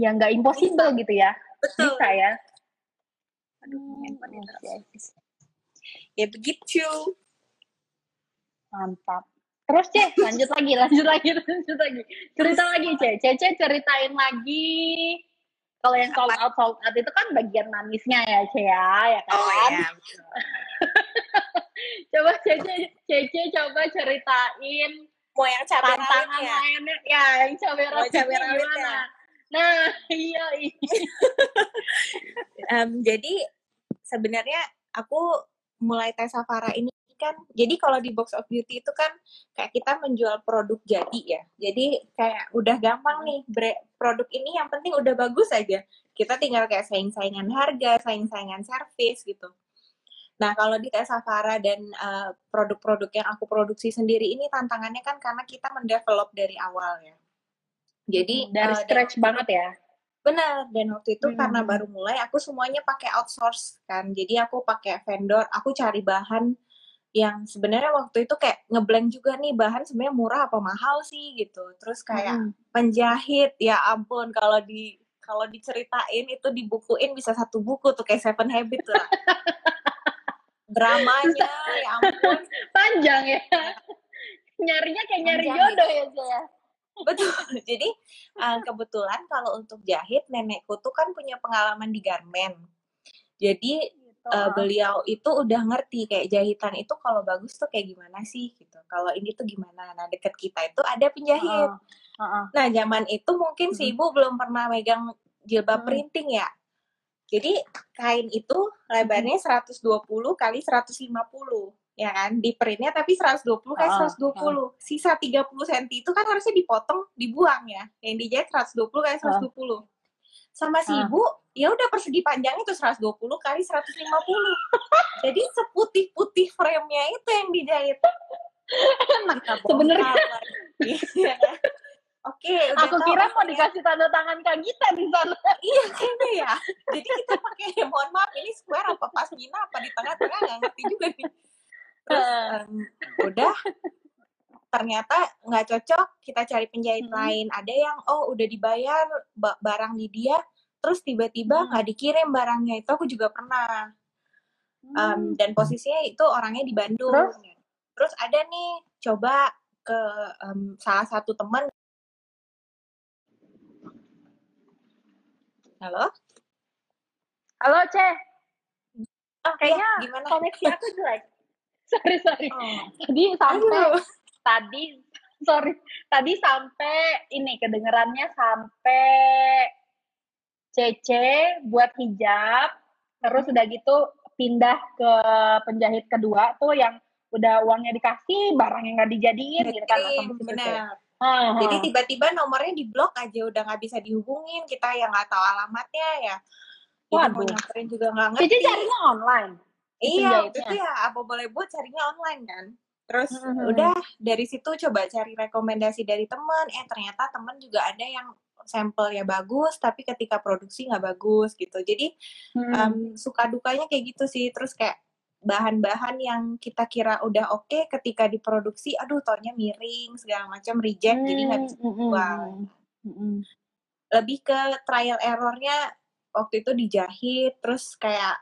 ya nggak impossible bisa. gitu ya. Betul. Bisa ya. Aduh, hmm, ya begitu. Mantap. Terus Cek, lanjut lagi, lanjut lagi, lanjut lagi. Cerita lagi Cek, Cece ceritain lagi. Kalau yang sold out, sold out itu kan bagian manisnya ya Cece ya, ya kan? Oh iya. [laughs] coba Cece, Cece coba ceritain mau yang cabai tantangan ya? lainnya ya yang cabai rawit cabai rawit ya. nah [laughs] iya, iya. um, jadi sebenarnya aku mulai tes Safara ini kan jadi kalau di box of beauty itu kan kayak kita menjual produk jadi ya. Jadi kayak udah gampang nih produk ini yang penting udah bagus aja. Kita tinggal kayak saing-saingan harga saing-saingan servis gitu. Nah kalau di tes Safara dan eh, produk-produk yang aku produksi sendiri ini tantangannya kan karena kita mendevelop dari awal ya. Jadi dari uh, scratch banget ya? Benar, dan waktu itu hmm. karena baru mulai aku semuanya pakai outsource kan. Jadi aku pakai vendor, aku cari bahan yang sebenarnya waktu itu kayak ngeblank juga nih bahan sebenarnya murah apa mahal sih gitu. Terus kayak hmm. penjahit ya ampun kalau di kalau diceritain itu dibukuin bisa satu buku tuh kayak Seven Habits lah. Dramanya ya ampun. panjang ya. Nyarinya kayak nyari panjang. jodoh ya saya betul. [laughs] Jadi uh, kebetulan kalau untuk jahit nenekku tuh kan punya pengalaman di garmen. Jadi uh, beliau itu udah ngerti kayak jahitan itu kalau bagus tuh kayak gimana sih gitu. Kalau ini tuh gimana? Nah deket kita itu ada penjahit. Uh, uh, uh. Nah zaman itu mungkin si ibu belum pernah megang jilbab uh, printing ya. Jadi kain itu lebarnya 120 kali 150 ya kan di printnya tapi 120 kali uh, 120 uh. sisa 30 cm itu kan harusnya dipotong dibuang ya yang dijahit 120 kali 120 uh. Sama si uh. ibu ya udah persegi panjangnya itu 120 kali 150 jadi seputih-putih frame-nya itu yang dijahit [laughs] sebenarnya iya. Oke, udah aku kira mau dikasih tanda tangan Kak Gita di sana. [laughs] iya, kayaknya ya. Jadi kita pakai, mohon maaf, ini square apa pas pasmina apa di tengah-tengah nggak ngerti juga nih. Terus um, udah, ternyata nggak cocok, kita cari penjahit hmm. lain. Ada yang, oh udah dibayar barang di dia, terus tiba-tiba nggak hmm. dikirim barangnya itu aku juga pernah um, hmm. dan posisinya itu orangnya di Bandung terus, terus ada nih coba ke um, salah satu teman halo halo ceh oh, kayaknya ya, gimana? koneksi aku jelek [laughs] sorry sorry oh. tadi sampai Aduh. Tadi [laughs] sorry tadi sampai ini kedengerannya sampai CC buat hijab, terus udah gitu pindah ke penjahit kedua tuh yang udah uangnya dikasih, barang yang nggak dijadiin gitu kan. Benar. Hmm. Jadi tiba-tiba nomornya di blok aja udah nggak bisa dihubungin, kita yang nggak tahu alamatnya ya. Wah, mau nyamperin juga nggak ngerti. Jadi carinya online. Iya, itu ya apa boleh buat carinya online kan. Terus mm-hmm. udah dari situ coba cari rekomendasi dari teman, eh ternyata teman juga ada yang sampel ya bagus tapi ketika produksi nggak bagus gitu jadi hmm. um, suka dukanya kayak gitu sih terus kayak bahan-bahan yang kita kira udah oke okay, ketika diproduksi aduh tonnya miring segala macam reject hmm. jadi nggak bisa hmm, hmm, jual hmm. hmm. lebih ke trial errornya waktu itu dijahit terus kayak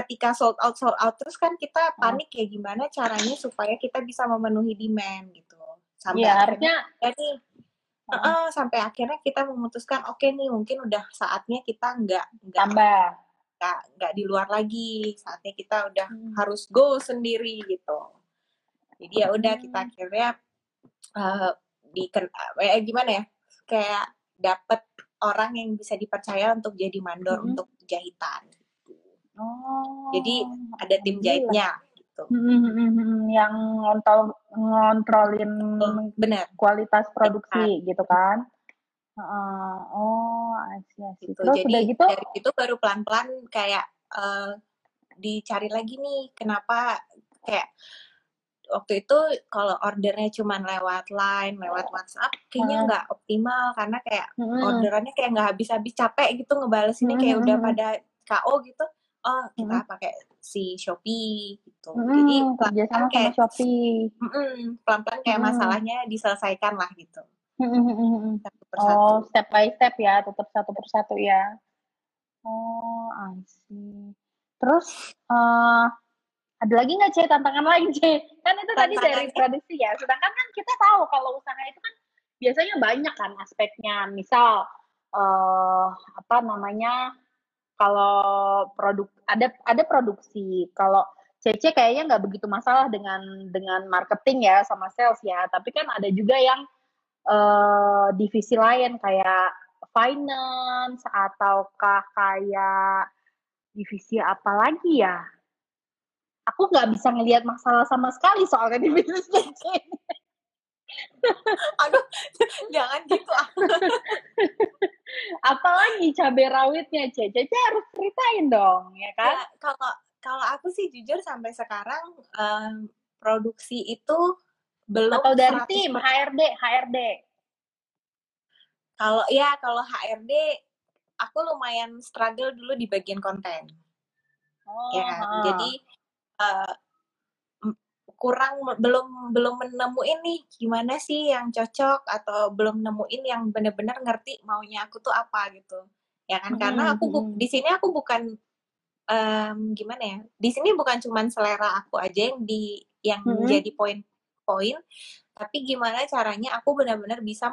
ketika sold out sold out terus kan kita panik ya gimana caranya supaya kita bisa memenuhi demand gitu. Sampai ya, harusnya jadi uh, sampai akhirnya kita memutuskan oke okay nih mungkin udah saatnya kita nggak nggak tambah. nggak nggak di luar lagi. Saatnya kita udah hmm. harus go sendiri gitu. Jadi ya udah hmm. kita akhirnya uh, di eh, gimana ya kayak dapet orang yang bisa dipercaya untuk jadi mandor hmm. untuk jahitan oh jadi ada tim jahitnya gitu. Hmm, yang ngontrol ngontrolin benar kualitas produksi Benar. gitu kan. Uh, oh, asyik asyik. Gitu. Terus Jadi udah gitu dari itu baru pelan-pelan kayak uh, dicari lagi nih kenapa kayak waktu itu kalau ordernya cuma lewat line, lewat WhatsApp, kayaknya nggak hmm. optimal karena kayak hmm. orderannya kayak nggak habis-habis capek gitu ngebales ini kayak hmm. udah pada KO gitu. Oh kita hmm. pakai si Shopee gitu. Hmm, Jadi pelan-pelan kayak Shopee. pelan-pelan kayak hmm. masalahnya diselesaikan lah gitu. Hmm. Satu persatu. Oh step by step ya, tetap satu persatu ya. Oh, I see. Terus uh, ada lagi nggak C tantangan lagi C kan itu tadi dari produksi ya sedangkan kan kita tahu kalau usaha itu kan biasanya banyak kan aspeknya misal uh, apa namanya kalau produk ada ada produksi. Kalau CC kayaknya nggak begitu masalah dengan dengan marketing ya sama sales ya. Tapi kan ada juga yang uh, divisi lain kayak finance ataukah kayak divisi apa lagi ya? Aku nggak bisa ngelihat masalah sama sekali soalnya di bisnis. Aduh, jangan gitu. Apalagi cabai rawitnya, Cece. Cece harus ceritain dong, ya kan? Ya, kalau kalau aku sih jujur sampai sekarang um, produksi itu belum atau dari tim HRD HRD kalau ya kalau HRD aku lumayan struggle dulu di bagian konten oh, ya jadi uh, kurang belum belum menemuin nih gimana sih yang cocok atau belum nemuin yang benar-benar ngerti maunya aku tuh apa gitu ya kan hmm, karena aku bu, di sini aku bukan um, gimana ya di sini bukan cuman selera aku aja yang di yang hmm. jadi poin-poin tapi gimana caranya aku benar-benar bisa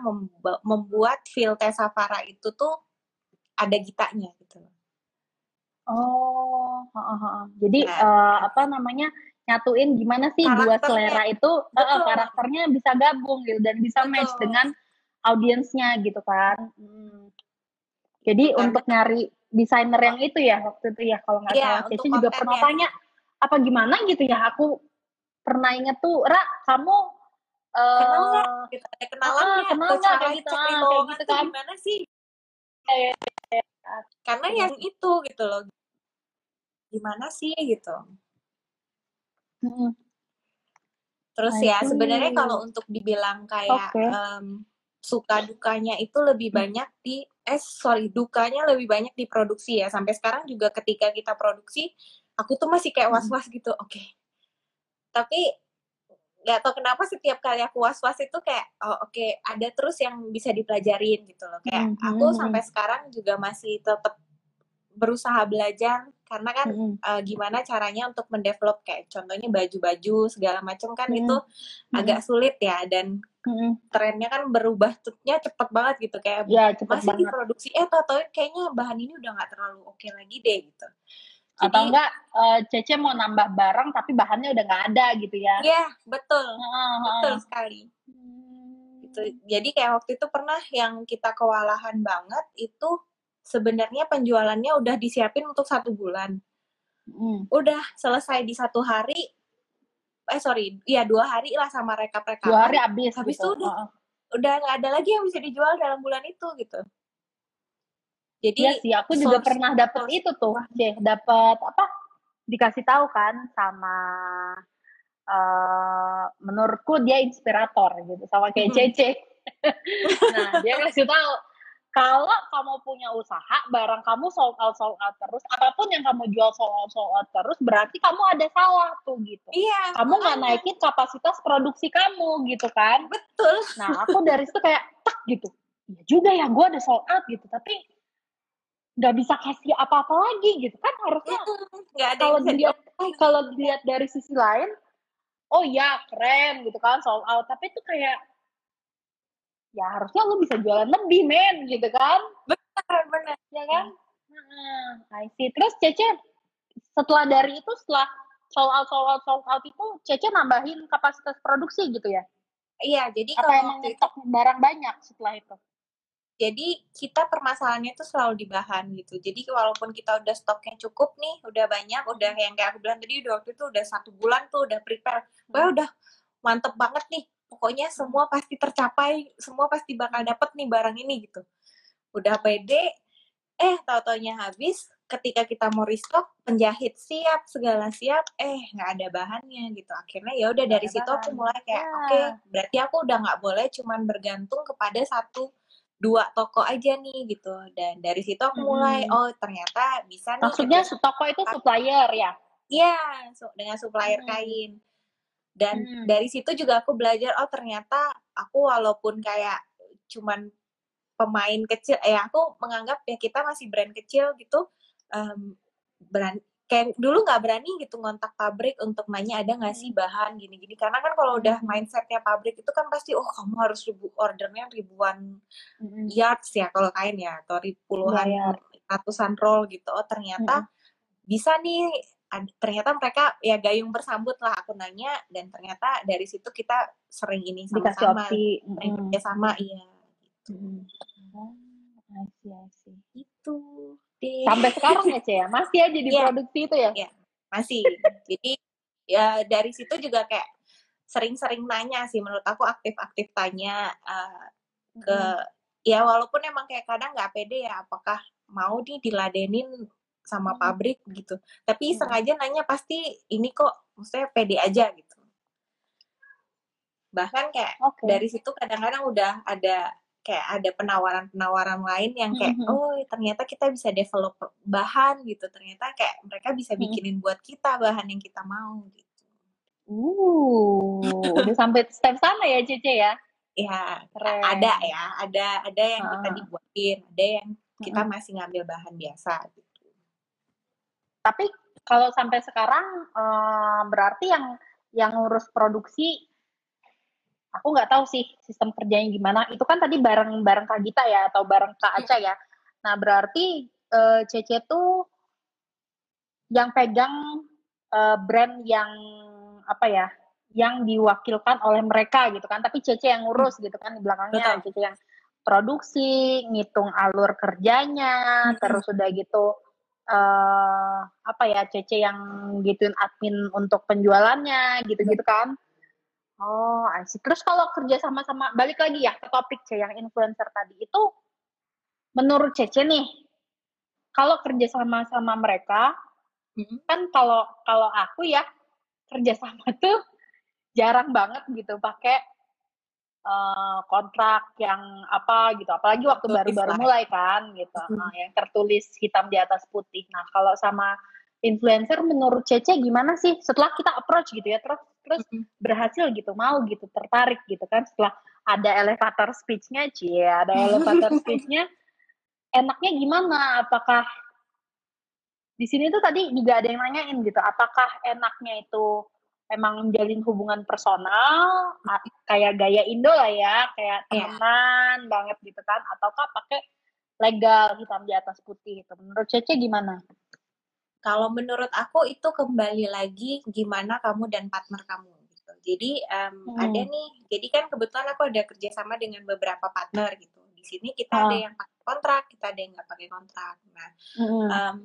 membuat feel Tesafara itu tuh ada gitanya gitu Oh, uh, uh, uh. jadi nah, uh, apa namanya nyatuin gimana sih dua selera itu uh, karakternya bisa gabung gitu dan bisa Betul. match dengan audiensnya gitu kan. Hmm. Jadi Betul. untuk nyari desainer yang itu ya waktu itu ya kalau nggak ya, salah. juga pernah tanya apa gimana gitu ya? Aku pernah inget tuh Ra kamu uh, kenal nggak? Kita ada kenalan kenal nggak? kayak gitu, ah, kayak gitu kan. gimana sih? Eh, karena yang itu gitu loh. Gimana sih gitu. Terus ya sebenarnya kalau untuk dibilang kayak okay. um, suka dukanya itu lebih hmm. banyak di eh sorry dukanya lebih banyak di produksi ya sampai sekarang juga ketika kita produksi aku tuh masih kayak was was gitu oke okay. tapi nggak tau kenapa setiap kali aku was was itu kayak oh oke okay, ada terus yang bisa dipelajarin gitu loh kayak mm -hmm. aku sampai sekarang juga masih tetap berusaha belajar karena kan mm -hmm. uh, gimana caranya untuk mendevelop kayak contohnya baju-baju segala macam kan mm -hmm. itu mm -hmm. agak sulit ya dan mm -hmm. trennya kan berubahnya cepet banget gitu kayak ya, cepet masih banget. diproduksi eh tau kayaknya bahan ini udah nggak terlalu oke okay lagi deh gitu Jadi, atau enggak uh, Cece mau nambah barang tapi bahannya udah nggak ada gitu ya iya betul uh -huh. betul sekali hmm. gitu jadi kayak waktu itu pernah yang kita kewalahan banget itu sebenarnya penjualannya udah disiapin untuk satu bulan. Hmm. Udah selesai di satu hari, eh sorry, iya dua hari lah sama rekap-rekap. Dua hari habis. Habis gitu. itu udah udah nggak ada lagi yang bisa dijual dalam bulan itu gitu. Jadi ya sih, aku juga pernah dapet itu tuh, deh, dapet apa? Dikasih tahu kan sama uh, menurutku dia inspirator gitu sama kayak hmm. Cece. [laughs] nah, dia kasih tahu kalau kamu punya usaha, barang kamu sold out sold out terus, apa pun yang kamu jual sold out sold out terus, berarti kamu ada salah tuh gitu. Iya. Kamu nggak naikin kapasitas produksi kamu gitu kan? Betul. Nah aku dari situ kayak tak gitu. Iya juga ya, gue ada sold out gitu, tapi nggak bisa kasih apa-apa lagi gitu kan harusnya nggak ada kalau dilihat kalau dilihat dari sisi lain oh ya keren gitu kan sold out tapi itu kayak ya harusnya lu bisa jualan lebih men gitu kan? Benar benar. Ya kan? Hmm. I see. Terus Cece setelah dari itu setelah sold out sold out sold out itu Cece nambahin kapasitas produksi gitu ya? Iya jadi apa emang itu barang banyak setelah itu? Jadi kita permasalahannya itu selalu di bahan gitu. Jadi walaupun kita udah stoknya cukup nih, udah banyak, udah yang kayak aku bilang tadi udah waktu itu udah satu bulan tuh udah prepare, wah hmm. udah mantep banget nih pokoknya semua pasti tercapai semua pasti bakal dapet nih barang ini gitu. Udah pede eh tau taunya habis ketika kita mau restock penjahit siap segala siap eh nggak ada bahannya gitu. Akhirnya ya udah dari situ aku mulai kayak ya. oke okay, berarti aku udah nggak boleh cuman bergantung kepada satu dua toko aja nih gitu. Dan dari situ aku mulai hmm. oh ternyata bisa nih maksudnya toko itu supplier ya? Iya so, dengan supplier hmm. kain dan hmm. dari situ juga aku belajar oh ternyata aku walaupun kayak cuman pemain kecil eh aku menganggap ya kita masih brand kecil gitu um, berani kayak dulu nggak berani gitu ngontak pabrik untuk nanya ada nggak sih bahan gini-gini karena kan kalau udah mindsetnya pabrik itu kan pasti oh kamu harus ribu ordernya ribuan mm-hmm. yards ya kalau kain ya atau puluhan yeah, ratusan roll gitu oh ternyata mm-hmm. bisa nih ternyata mereka ya gayung bersambut lah aku nanya dan ternyata dari situ kita sering ini sama-sama sering kerja sama iya gitu. Mm-hmm. Oh, I see, I see. itu Sampai sekarang ya, Cia? Ya? Masih aja di yeah. produksi itu ya? Yeah, masih. Jadi ya dari situ juga kayak sering-sering nanya sih menurut aku aktif-aktif tanya uh, ke hmm. ya walaupun emang kayak kadang nggak pede ya apakah mau nih diladenin sama pabrik gitu tapi hmm. sengaja nanya pasti ini kok maksudnya pede aja gitu bahkan kayak okay. dari situ kadang-kadang udah ada kayak ada penawaran-penawaran lain yang kayak mm -hmm. oh ternyata kita bisa develop bahan gitu ternyata kayak mereka bisa bikinin mm -hmm. buat kita bahan yang kita mau gitu. Uh, udah [laughs] sampai step sana ya Cece ya? Ya, Keren. ada ya, ada ada yang uh. kita dibuatin, ada yang kita masih ngambil bahan biasa gitu. Tapi kalau sampai sekarang um, berarti yang yang ngurus produksi aku nggak tahu sih sistem kerjanya gimana. Itu kan tadi bareng bareng Kak Gita ya atau bareng Kak. Aca ya. Nah berarti uh, Cece tuh yang pegang uh, brand yang apa ya, yang diwakilkan oleh mereka gitu kan. Tapi Cece yang ngurus hmm. gitu kan di belakangnya. Betul. Cece yang produksi, ngitung alur kerjanya, hmm. terus udah gitu uh, apa ya Cece yang gituin admin untuk penjualannya gitu-gitu kan. Oh, see. Terus kalau kerja sama-sama, balik lagi ya ke topik C yang influencer tadi itu, menurut Cece nih, kalau kerja sama-sama mereka, hmm. kan kalau kalau aku ya kerja sama [laughs] tuh jarang banget gitu pakai uh, kontrak yang apa gitu, apalagi waktu baru-baru mulai kan gitu, hmm. nah, yang tertulis hitam di atas putih. Nah kalau sama influencer menurut Cece gimana sih? Setelah kita approach gitu ya terus terus berhasil gitu mau gitu tertarik gitu kan? Setelah ada elevator speech-nya cie ada elevator [laughs] speech-nya enaknya gimana? Apakah di sini tuh tadi juga ada yang nanyain gitu apakah enaknya itu emang menjalin hubungan personal kayak gaya Indo lah ya kayak iya. teman yeah. banget gitu kan ataukah pakai legal hitam di atas putih itu menurut Cece gimana? Kalau menurut aku itu kembali lagi gimana kamu dan partner kamu gitu. Jadi um, hmm. ada nih, jadi kan kebetulan aku ada kerjasama dengan beberapa partner gitu. Di sini kita oh. ada yang pakai kontrak, kita ada yang nggak pakai kontrak. Nah, hmm. um,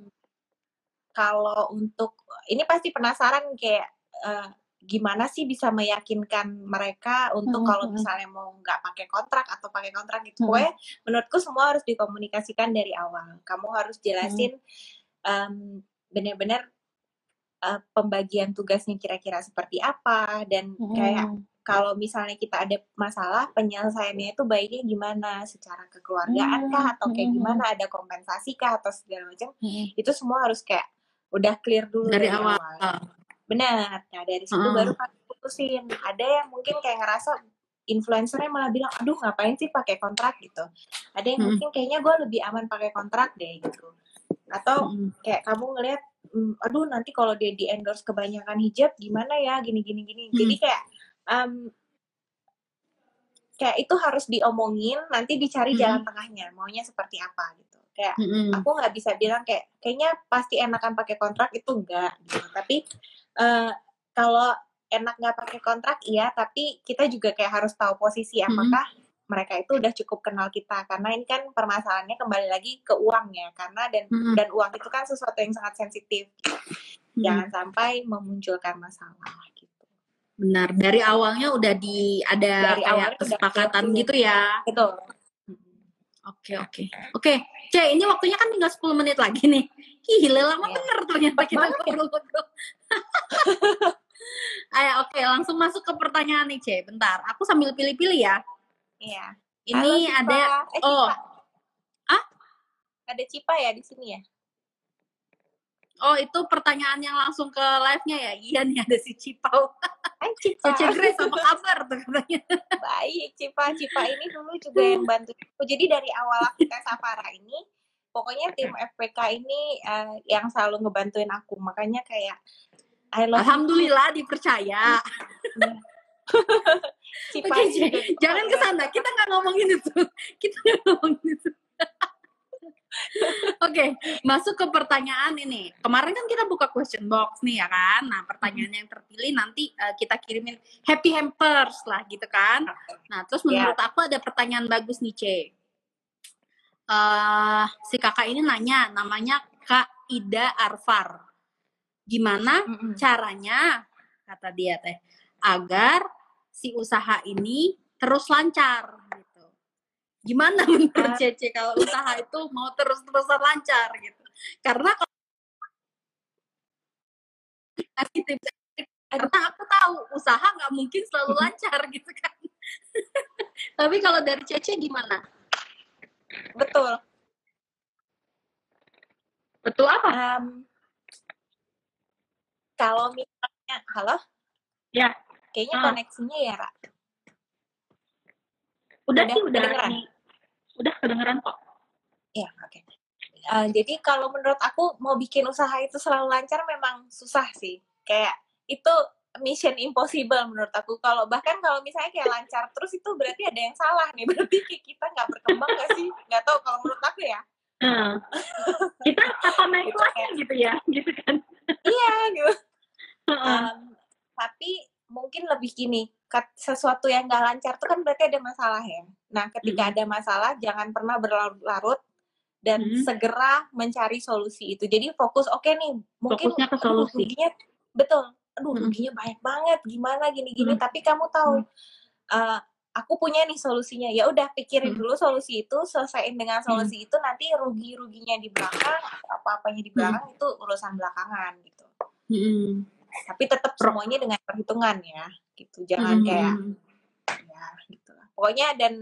kalau untuk ini pasti penasaran kayak uh, gimana sih bisa meyakinkan mereka untuk hmm. kalau misalnya mau nggak pakai kontrak atau pakai kontrak gitu. Hmm. Pokoknya menurutku semua harus dikomunikasikan dari awal. Kamu harus jelasin hmm. um, benar-benar uh, pembagian tugasnya kira-kira seperti apa dan hmm. kayak kalau misalnya kita ada masalah penyelesaiannya itu baiknya gimana secara kekeluargaan kah atau kayak hmm. gimana ada kompensasi kah atau segala macam hmm. itu semua harus kayak udah clear dulu dari, dari awal. awal benar nah dari situ hmm. baru kami putusin ada yang mungkin kayak ngerasa influencernya malah bilang aduh ngapain sih pakai kontrak gitu ada yang hmm. mungkin kayaknya gue lebih aman pakai kontrak deh gitu atau hmm. kayak kamu ngelihat mm, aduh nanti kalau dia di endorse kebanyakan hijab gimana ya gini gini gini hmm. jadi kayak um, kayak itu harus diomongin nanti dicari hmm. jalan tengahnya maunya seperti apa gitu kayak hmm. aku nggak bisa bilang kayak kayaknya pasti enakan pakai kontrak itu enggak gitu. tapi uh, kalau enak nggak pakai kontrak iya tapi kita juga kayak harus tahu posisi apakah hmm mereka itu udah cukup kenal kita karena ini kan permasalahannya kembali lagi ke uang ya karena dan hmm. dan uang itu kan sesuatu yang sangat sensitif hmm. jangan sampai memunculkan masalah gitu benar dari awalnya udah di ada dari kayak kesepakatan gitu ya itu Oke, oke. Oke, C, ini waktunya kan tinggal 10 menit lagi nih. Gila, lama ya. bener ternyata kita ngobrol-ngobrol. [laughs] Ayo, oke, langsung masuk ke pertanyaan nih, C. Bentar, aku sambil pilih-pilih ya. Iya. Ini Halo, ada, eh, oh. Ah? Ada Cipa ya di sini ya? Oh, itu pertanyaan yang langsung ke live-nya ya? Iya nih, ada si Cipau. Hai [laughs] Cipa. Cici Grace apa kabar tuh katanya. Baik, Cipa. Cipa ini dulu juga yang bantu aku. Jadi dari awal aku tes Safara ini, pokoknya tim FPK ini uh, yang selalu ngebantuin aku. Makanya kayak I love Alhamdulillah you. dipercaya. [laughs] Cipa okay, jangan ke sana. Kita nggak ngomongin itu. [laughs] Kita nggak ngomongin itu. [laughs] Oke, okay, masuk ke pertanyaan ini. Kemarin kan kita buka question box nih ya kan. Nah, pertanyaan yang terpilih nanti uh, kita kirimin happy hampers lah gitu kan. Nah, terus menurut yeah. aku ada pertanyaan bagus nih, C. Uh, si kakak ini nanya, namanya Kak Ida Arfar. Gimana mm -hmm. caranya, kata dia teh, agar si usaha ini terus lancar gimana menurut Cece kalau usaha itu mau terus-terusan lancar gitu? Karena kalau [laughs] karena aku tahu usaha nggak mungkin selalu lancar gitu kan. [laughs] Tapi kalau dari Cece gimana? Betul. Betul apa? Um, kalau misalnya halo? Ya. Kayaknya ah. koneksinya ya Ra. Udah, udah sih udah kedengeran? udah kedengeran kok. Ya oke. Okay. uh, jadi kalau menurut aku mau bikin usaha itu selalu lancar memang susah sih. Kayak itu mission impossible menurut aku. Kalau bahkan kalau misalnya kayak lancar terus itu berarti ada yang salah nih. [laughs] Berarti kita nggak berkembang gak sih? Nggak tahu kalau menurut aku ya. Hmm. kita apa naik kelasnya gitu ya gitu kan? Iya gitu um, tapi mungkin lebih gini sesuatu yang gak lancar itu kan berarti ada masalah ya. Nah, ketika hmm. ada masalah jangan pernah berlarut-larut dan hmm. segera mencari solusi itu. Jadi fokus oke okay nih, mungkin Fokusnya ke solusi. Aduh, ruginya betul. Aduh, hmm. ruginya banyak banget. Gimana gini-gini, hmm. tapi kamu tahu hmm. uh, aku punya nih solusinya. Ya udah pikirin hmm. dulu solusi itu, selesaiin dengan solusi hmm. itu nanti rugi-ruginya di belakang, apa-apanya di belakang hmm. itu urusan belakangan gitu. Hmm tapi tetap semuanya dengan perhitungan ya gitu. Jangan hmm. kayak ya gitu lah pokoknya dan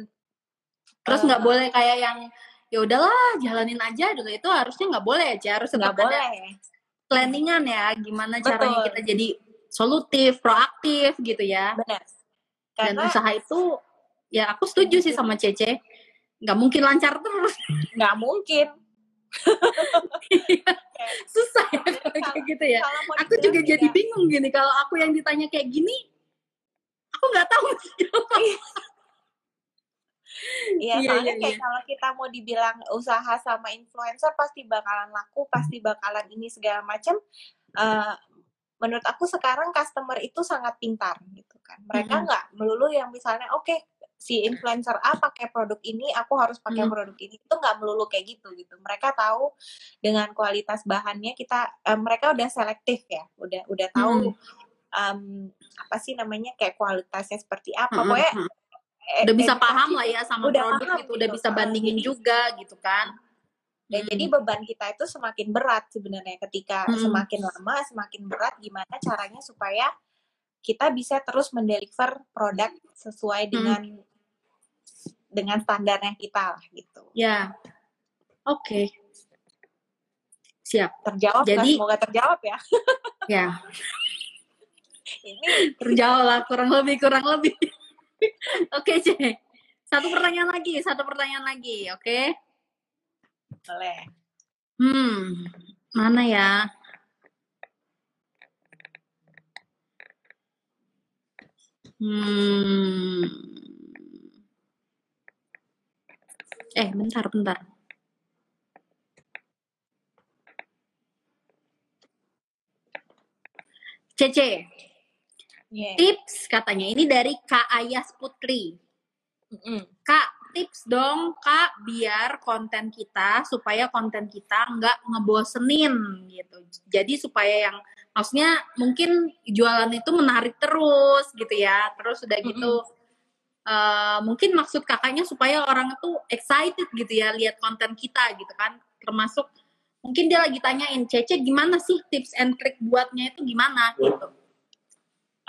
terus nggak uh, boleh kayak yang ya udahlah jalanin aja dulu itu harusnya nggak boleh aja harus nggak boleh. planningan ya gimana Betul. caranya kita jadi solutif proaktif gitu ya. Benar. Karena, dan usaha itu ya aku setuju sih sama Cece. Nggak mungkin lancar terus. Nggak mungkin [laughs] susah ya kalau kayak gitu ya aku juga jadi ya. bingung gini kalau aku yang ditanya kayak gini aku nggak tahu Iya, iya, soalnya iya, kayak iya. kalau kita mau dibilang usaha sama influencer pasti bakalan laku, pasti bakalan ini segala macam. Uh, menurut aku sekarang customer itu sangat pintar gitu kan. Mereka nggak mm -hmm. melulu yang misalnya oke okay, si influencer A pakai produk ini, aku harus pakai hmm. produk ini. Itu nggak melulu kayak gitu gitu. Mereka tahu dengan kualitas bahannya kita uh, mereka udah selektif ya, udah udah tahu hmm. um, apa sih namanya kayak kualitasnya seperti apa. Hmm. Pokoknya hmm. udah bisa paham lah ya sama udah produk paham, gitu, udah gitu. bisa bandingin jadi, juga gitu kan. Dan hmm. jadi beban kita itu semakin berat sebenarnya ketika hmm. semakin lama semakin berat gimana caranya supaya kita bisa terus mendeliver produk sesuai dengan hmm dengan standarnya kita lah gitu. Ya, oke. Okay. Siap. Terjawab Jadi, semoga terjawab ya. [laughs] ya. Ini terjawab lah kurang lebih kurang lebih. [laughs] oke, okay, Cek. Satu pertanyaan lagi, satu pertanyaan lagi, oke? Okay? Boleh. Hmm, mana ya? Hmm. Eh, bentar, bentar. Cece, yeah. tips katanya ini dari Kak Ayas Putri. Mm-hmm. Kak, tips dong Kak biar konten kita supaya konten kita nggak ngebosenin gitu. Jadi supaya yang maksudnya mungkin jualan itu menarik terus gitu ya. Terus udah gitu mm-hmm uh, mungkin maksud kakaknya supaya orang itu excited gitu ya lihat konten kita gitu kan. Termasuk mungkin dia lagi tanyain Cece gimana sih tips and trick buatnya itu gimana? gitu.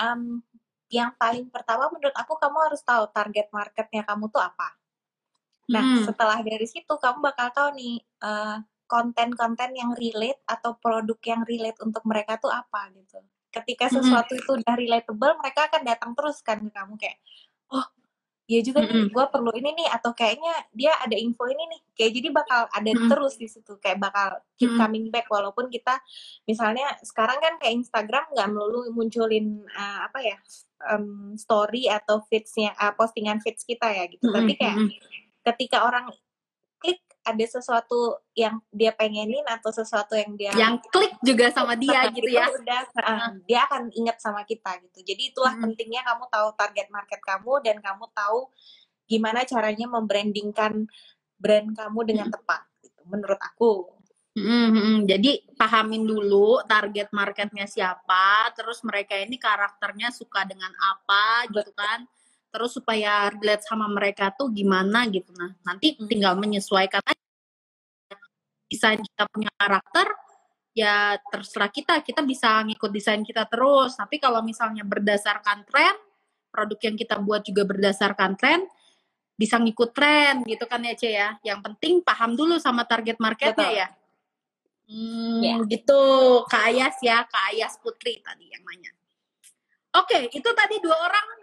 Um, yang paling pertama menurut aku kamu harus tahu target marketnya kamu tuh apa. Nah hmm. setelah dari situ kamu bakal tahu nih uh, konten-konten yang relate atau produk yang relate untuk mereka tuh apa gitu. Ketika sesuatu mm -hmm. itu udah relatable mereka akan datang terus kan ke kamu kayak oh ya juga mm -hmm. gue perlu ini nih atau kayaknya dia ada info ini nih kayak jadi bakal ada mm -hmm. terus di situ kayak bakal keep coming back walaupun kita misalnya sekarang kan kayak Instagram nggak melulu munculin uh, apa ya um, story atau feedsnya uh, postingan feeds kita ya gitu mm -hmm. tapi kayak ketika orang ada sesuatu yang dia pengenin atau sesuatu yang dia yang klik juga sama dia gitu ya. udah uh, dia akan ingat sama kita gitu. Jadi itulah hmm. pentingnya kamu tahu target market kamu dan kamu tahu gimana caranya membrandingkan brand kamu dengan hmm. tepat gitu menurut aku. Hmm, jadi pahamin dulu target marketnya siapa, terus mereka ini karakternya suka dengan apa gitu kan terus supaya relate sama mereka tuh gimana gitu. Nah nanti hmm. tinggal menyesuaikan aja. Desain kita punya karakter ya terserah kita. Kita bisa ngikut desain kita terus. Tapi kalau misalnya berdasarkan tren produk yang kita buat juga berdasarkan tren bisa ngikut tren gitu kan ya Ce ya. Yang penting paham dulu sama target marketnya Betul. ya. Hmm, yeah. gitu. Kak Ayas ya Kak Ayas Putri tadi yang nanya. Oke itu tadi dua orang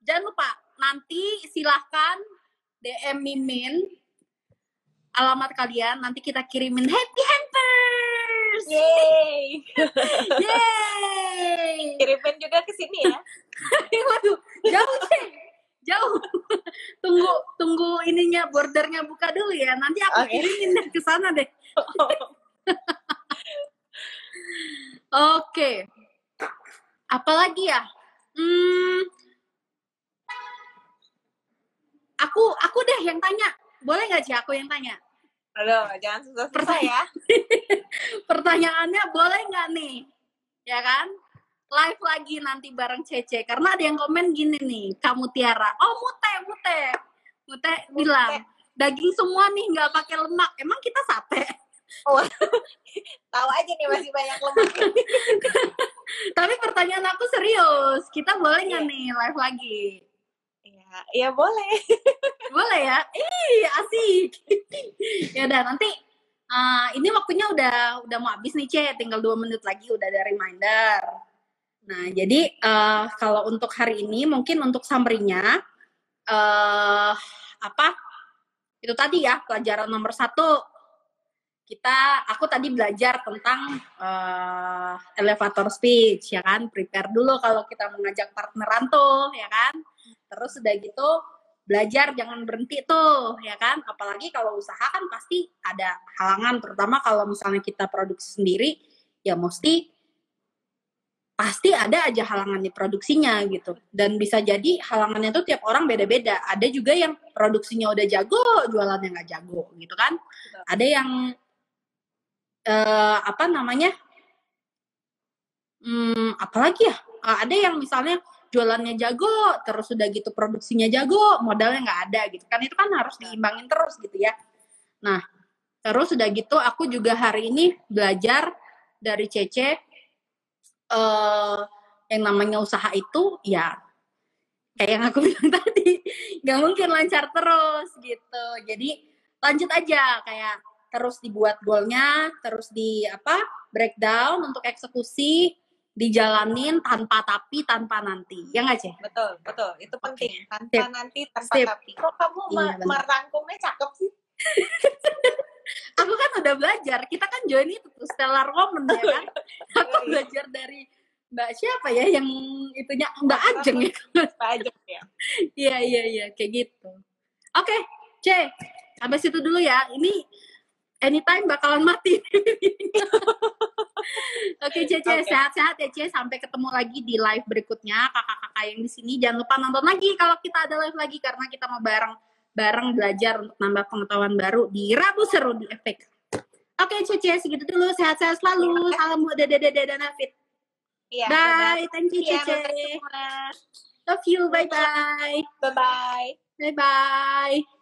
Jangan lupa nanti silahkan DM Mimin alamat kalian nanti kita kirimin happy hampers. Yeay. [laughs] Yeay. Kirimin juga ke sini ya. [laughs] Waduh, jauh sih. Jauh. [laughs] tunggu tunggu ininya bordernya buka dulu ya. Nanti aku okay. kirimin ke sana deh. Oke. Okay. Apalagi ya? Hmm, aku aku deh yang tanya boleh nggak sih aku yang tanya Halo, jangan susah-susah ya. [laughs] Pertanyaannya boleh nggak nih? Ya kan? Live lagi nanti bareng Cece. Karena ada yang komen gini nih, kamu Tiara. Oh, Mute, Mute. Mute bilang, daging semua nih nggak pakai lemak. Emang kita sate? Oh, [laughs] tahu aja nih masih banyak lemak. [laughs] Tapi pertanyaan aku serius, kita boleh nggak yeah. nih live lagi? Ya boleh. boleh ya? Ih, asik. ya udah nanti uh, ini waktunya udah udah mau habis nih, Ce. Tinggal dua menit lagi udah ada reminder. Nah, jadi uh, kalau untuk hari ini mungkin untuk summary-nya uh, apa? Itu tadi ya, pelajaran nomor satu kita aku tadi belajar tentang uh, elevator speech ya kan prepare dulu kalau kita mengajak partneran tuh ya kan terus udah gitu belajar jangan berhenti tuh ya kan? Apalagi kalau usaha kan pasti ada halangan terutama kalau misalnya kita produksi sendiri ya mesti pasti ada aja halangan di produksinya gitu. Dan bisa jadi halangannya tuh tiap orang beda-beda. Ada juga yang produksinya udah jago jualannya nggak jago gitu kan? Ada yang uh, apa namanya? Hmm, apalagi ya? Ada yang misalnya jualannya jago, terus udah gitu produksinya jago, modalnya nggak ada gitu kan itu kan harus diimbangin terus gitu ya. Nah, terus udah gitu aku juga hari ini belajar dari Cece uh, yang namanya usaha itu ya kayak yang aku [laughs] bilang tadi nggak mungkin lancar terus gitu. Jadi lanjut aja kayak terus dibuat goalnya, terus di apa breakdown untuk eksekusi, dijalanin tanpa tapi tanpa nanti. Ya nggak sih betul betul. Itu penting. Okay. tanpa Sip. nanti tanpa Sip. tapi. Kok kamu iya, merangkumnya cakep sih? [laughs] Aku kan udah belajar. Kita kan join itu stellar woman ya kan? [laughs] Aku iya. belajar dari mbak siapa ya yang itunya? Mbak Ajeng ya? Mbak Ajeng ya. Iya iya iya. Kayak gitu. Oke okay, C sampai situ dulu ya. Ini anytime bakalan mati. [laughs] Oke, Cece, okay. sehat-sehat ya, Cece. Sampai ketemu lagi di live berikutnya. Kakak-kakak yang di sini jangan lupa nonton lagi kalau kita ada live lagi karena kita mau bareng bareng belajar untuk nambah pengetahuan baru di Rabu Seru di Efek. Oke, Cece, segitu dulu. Sehat-sehat selalu. Salam buat Dede Dede dan Afid. Iya, Bye. Thank you, iya, Cece. Love you. Bye bye. Bye bye. Bye bye.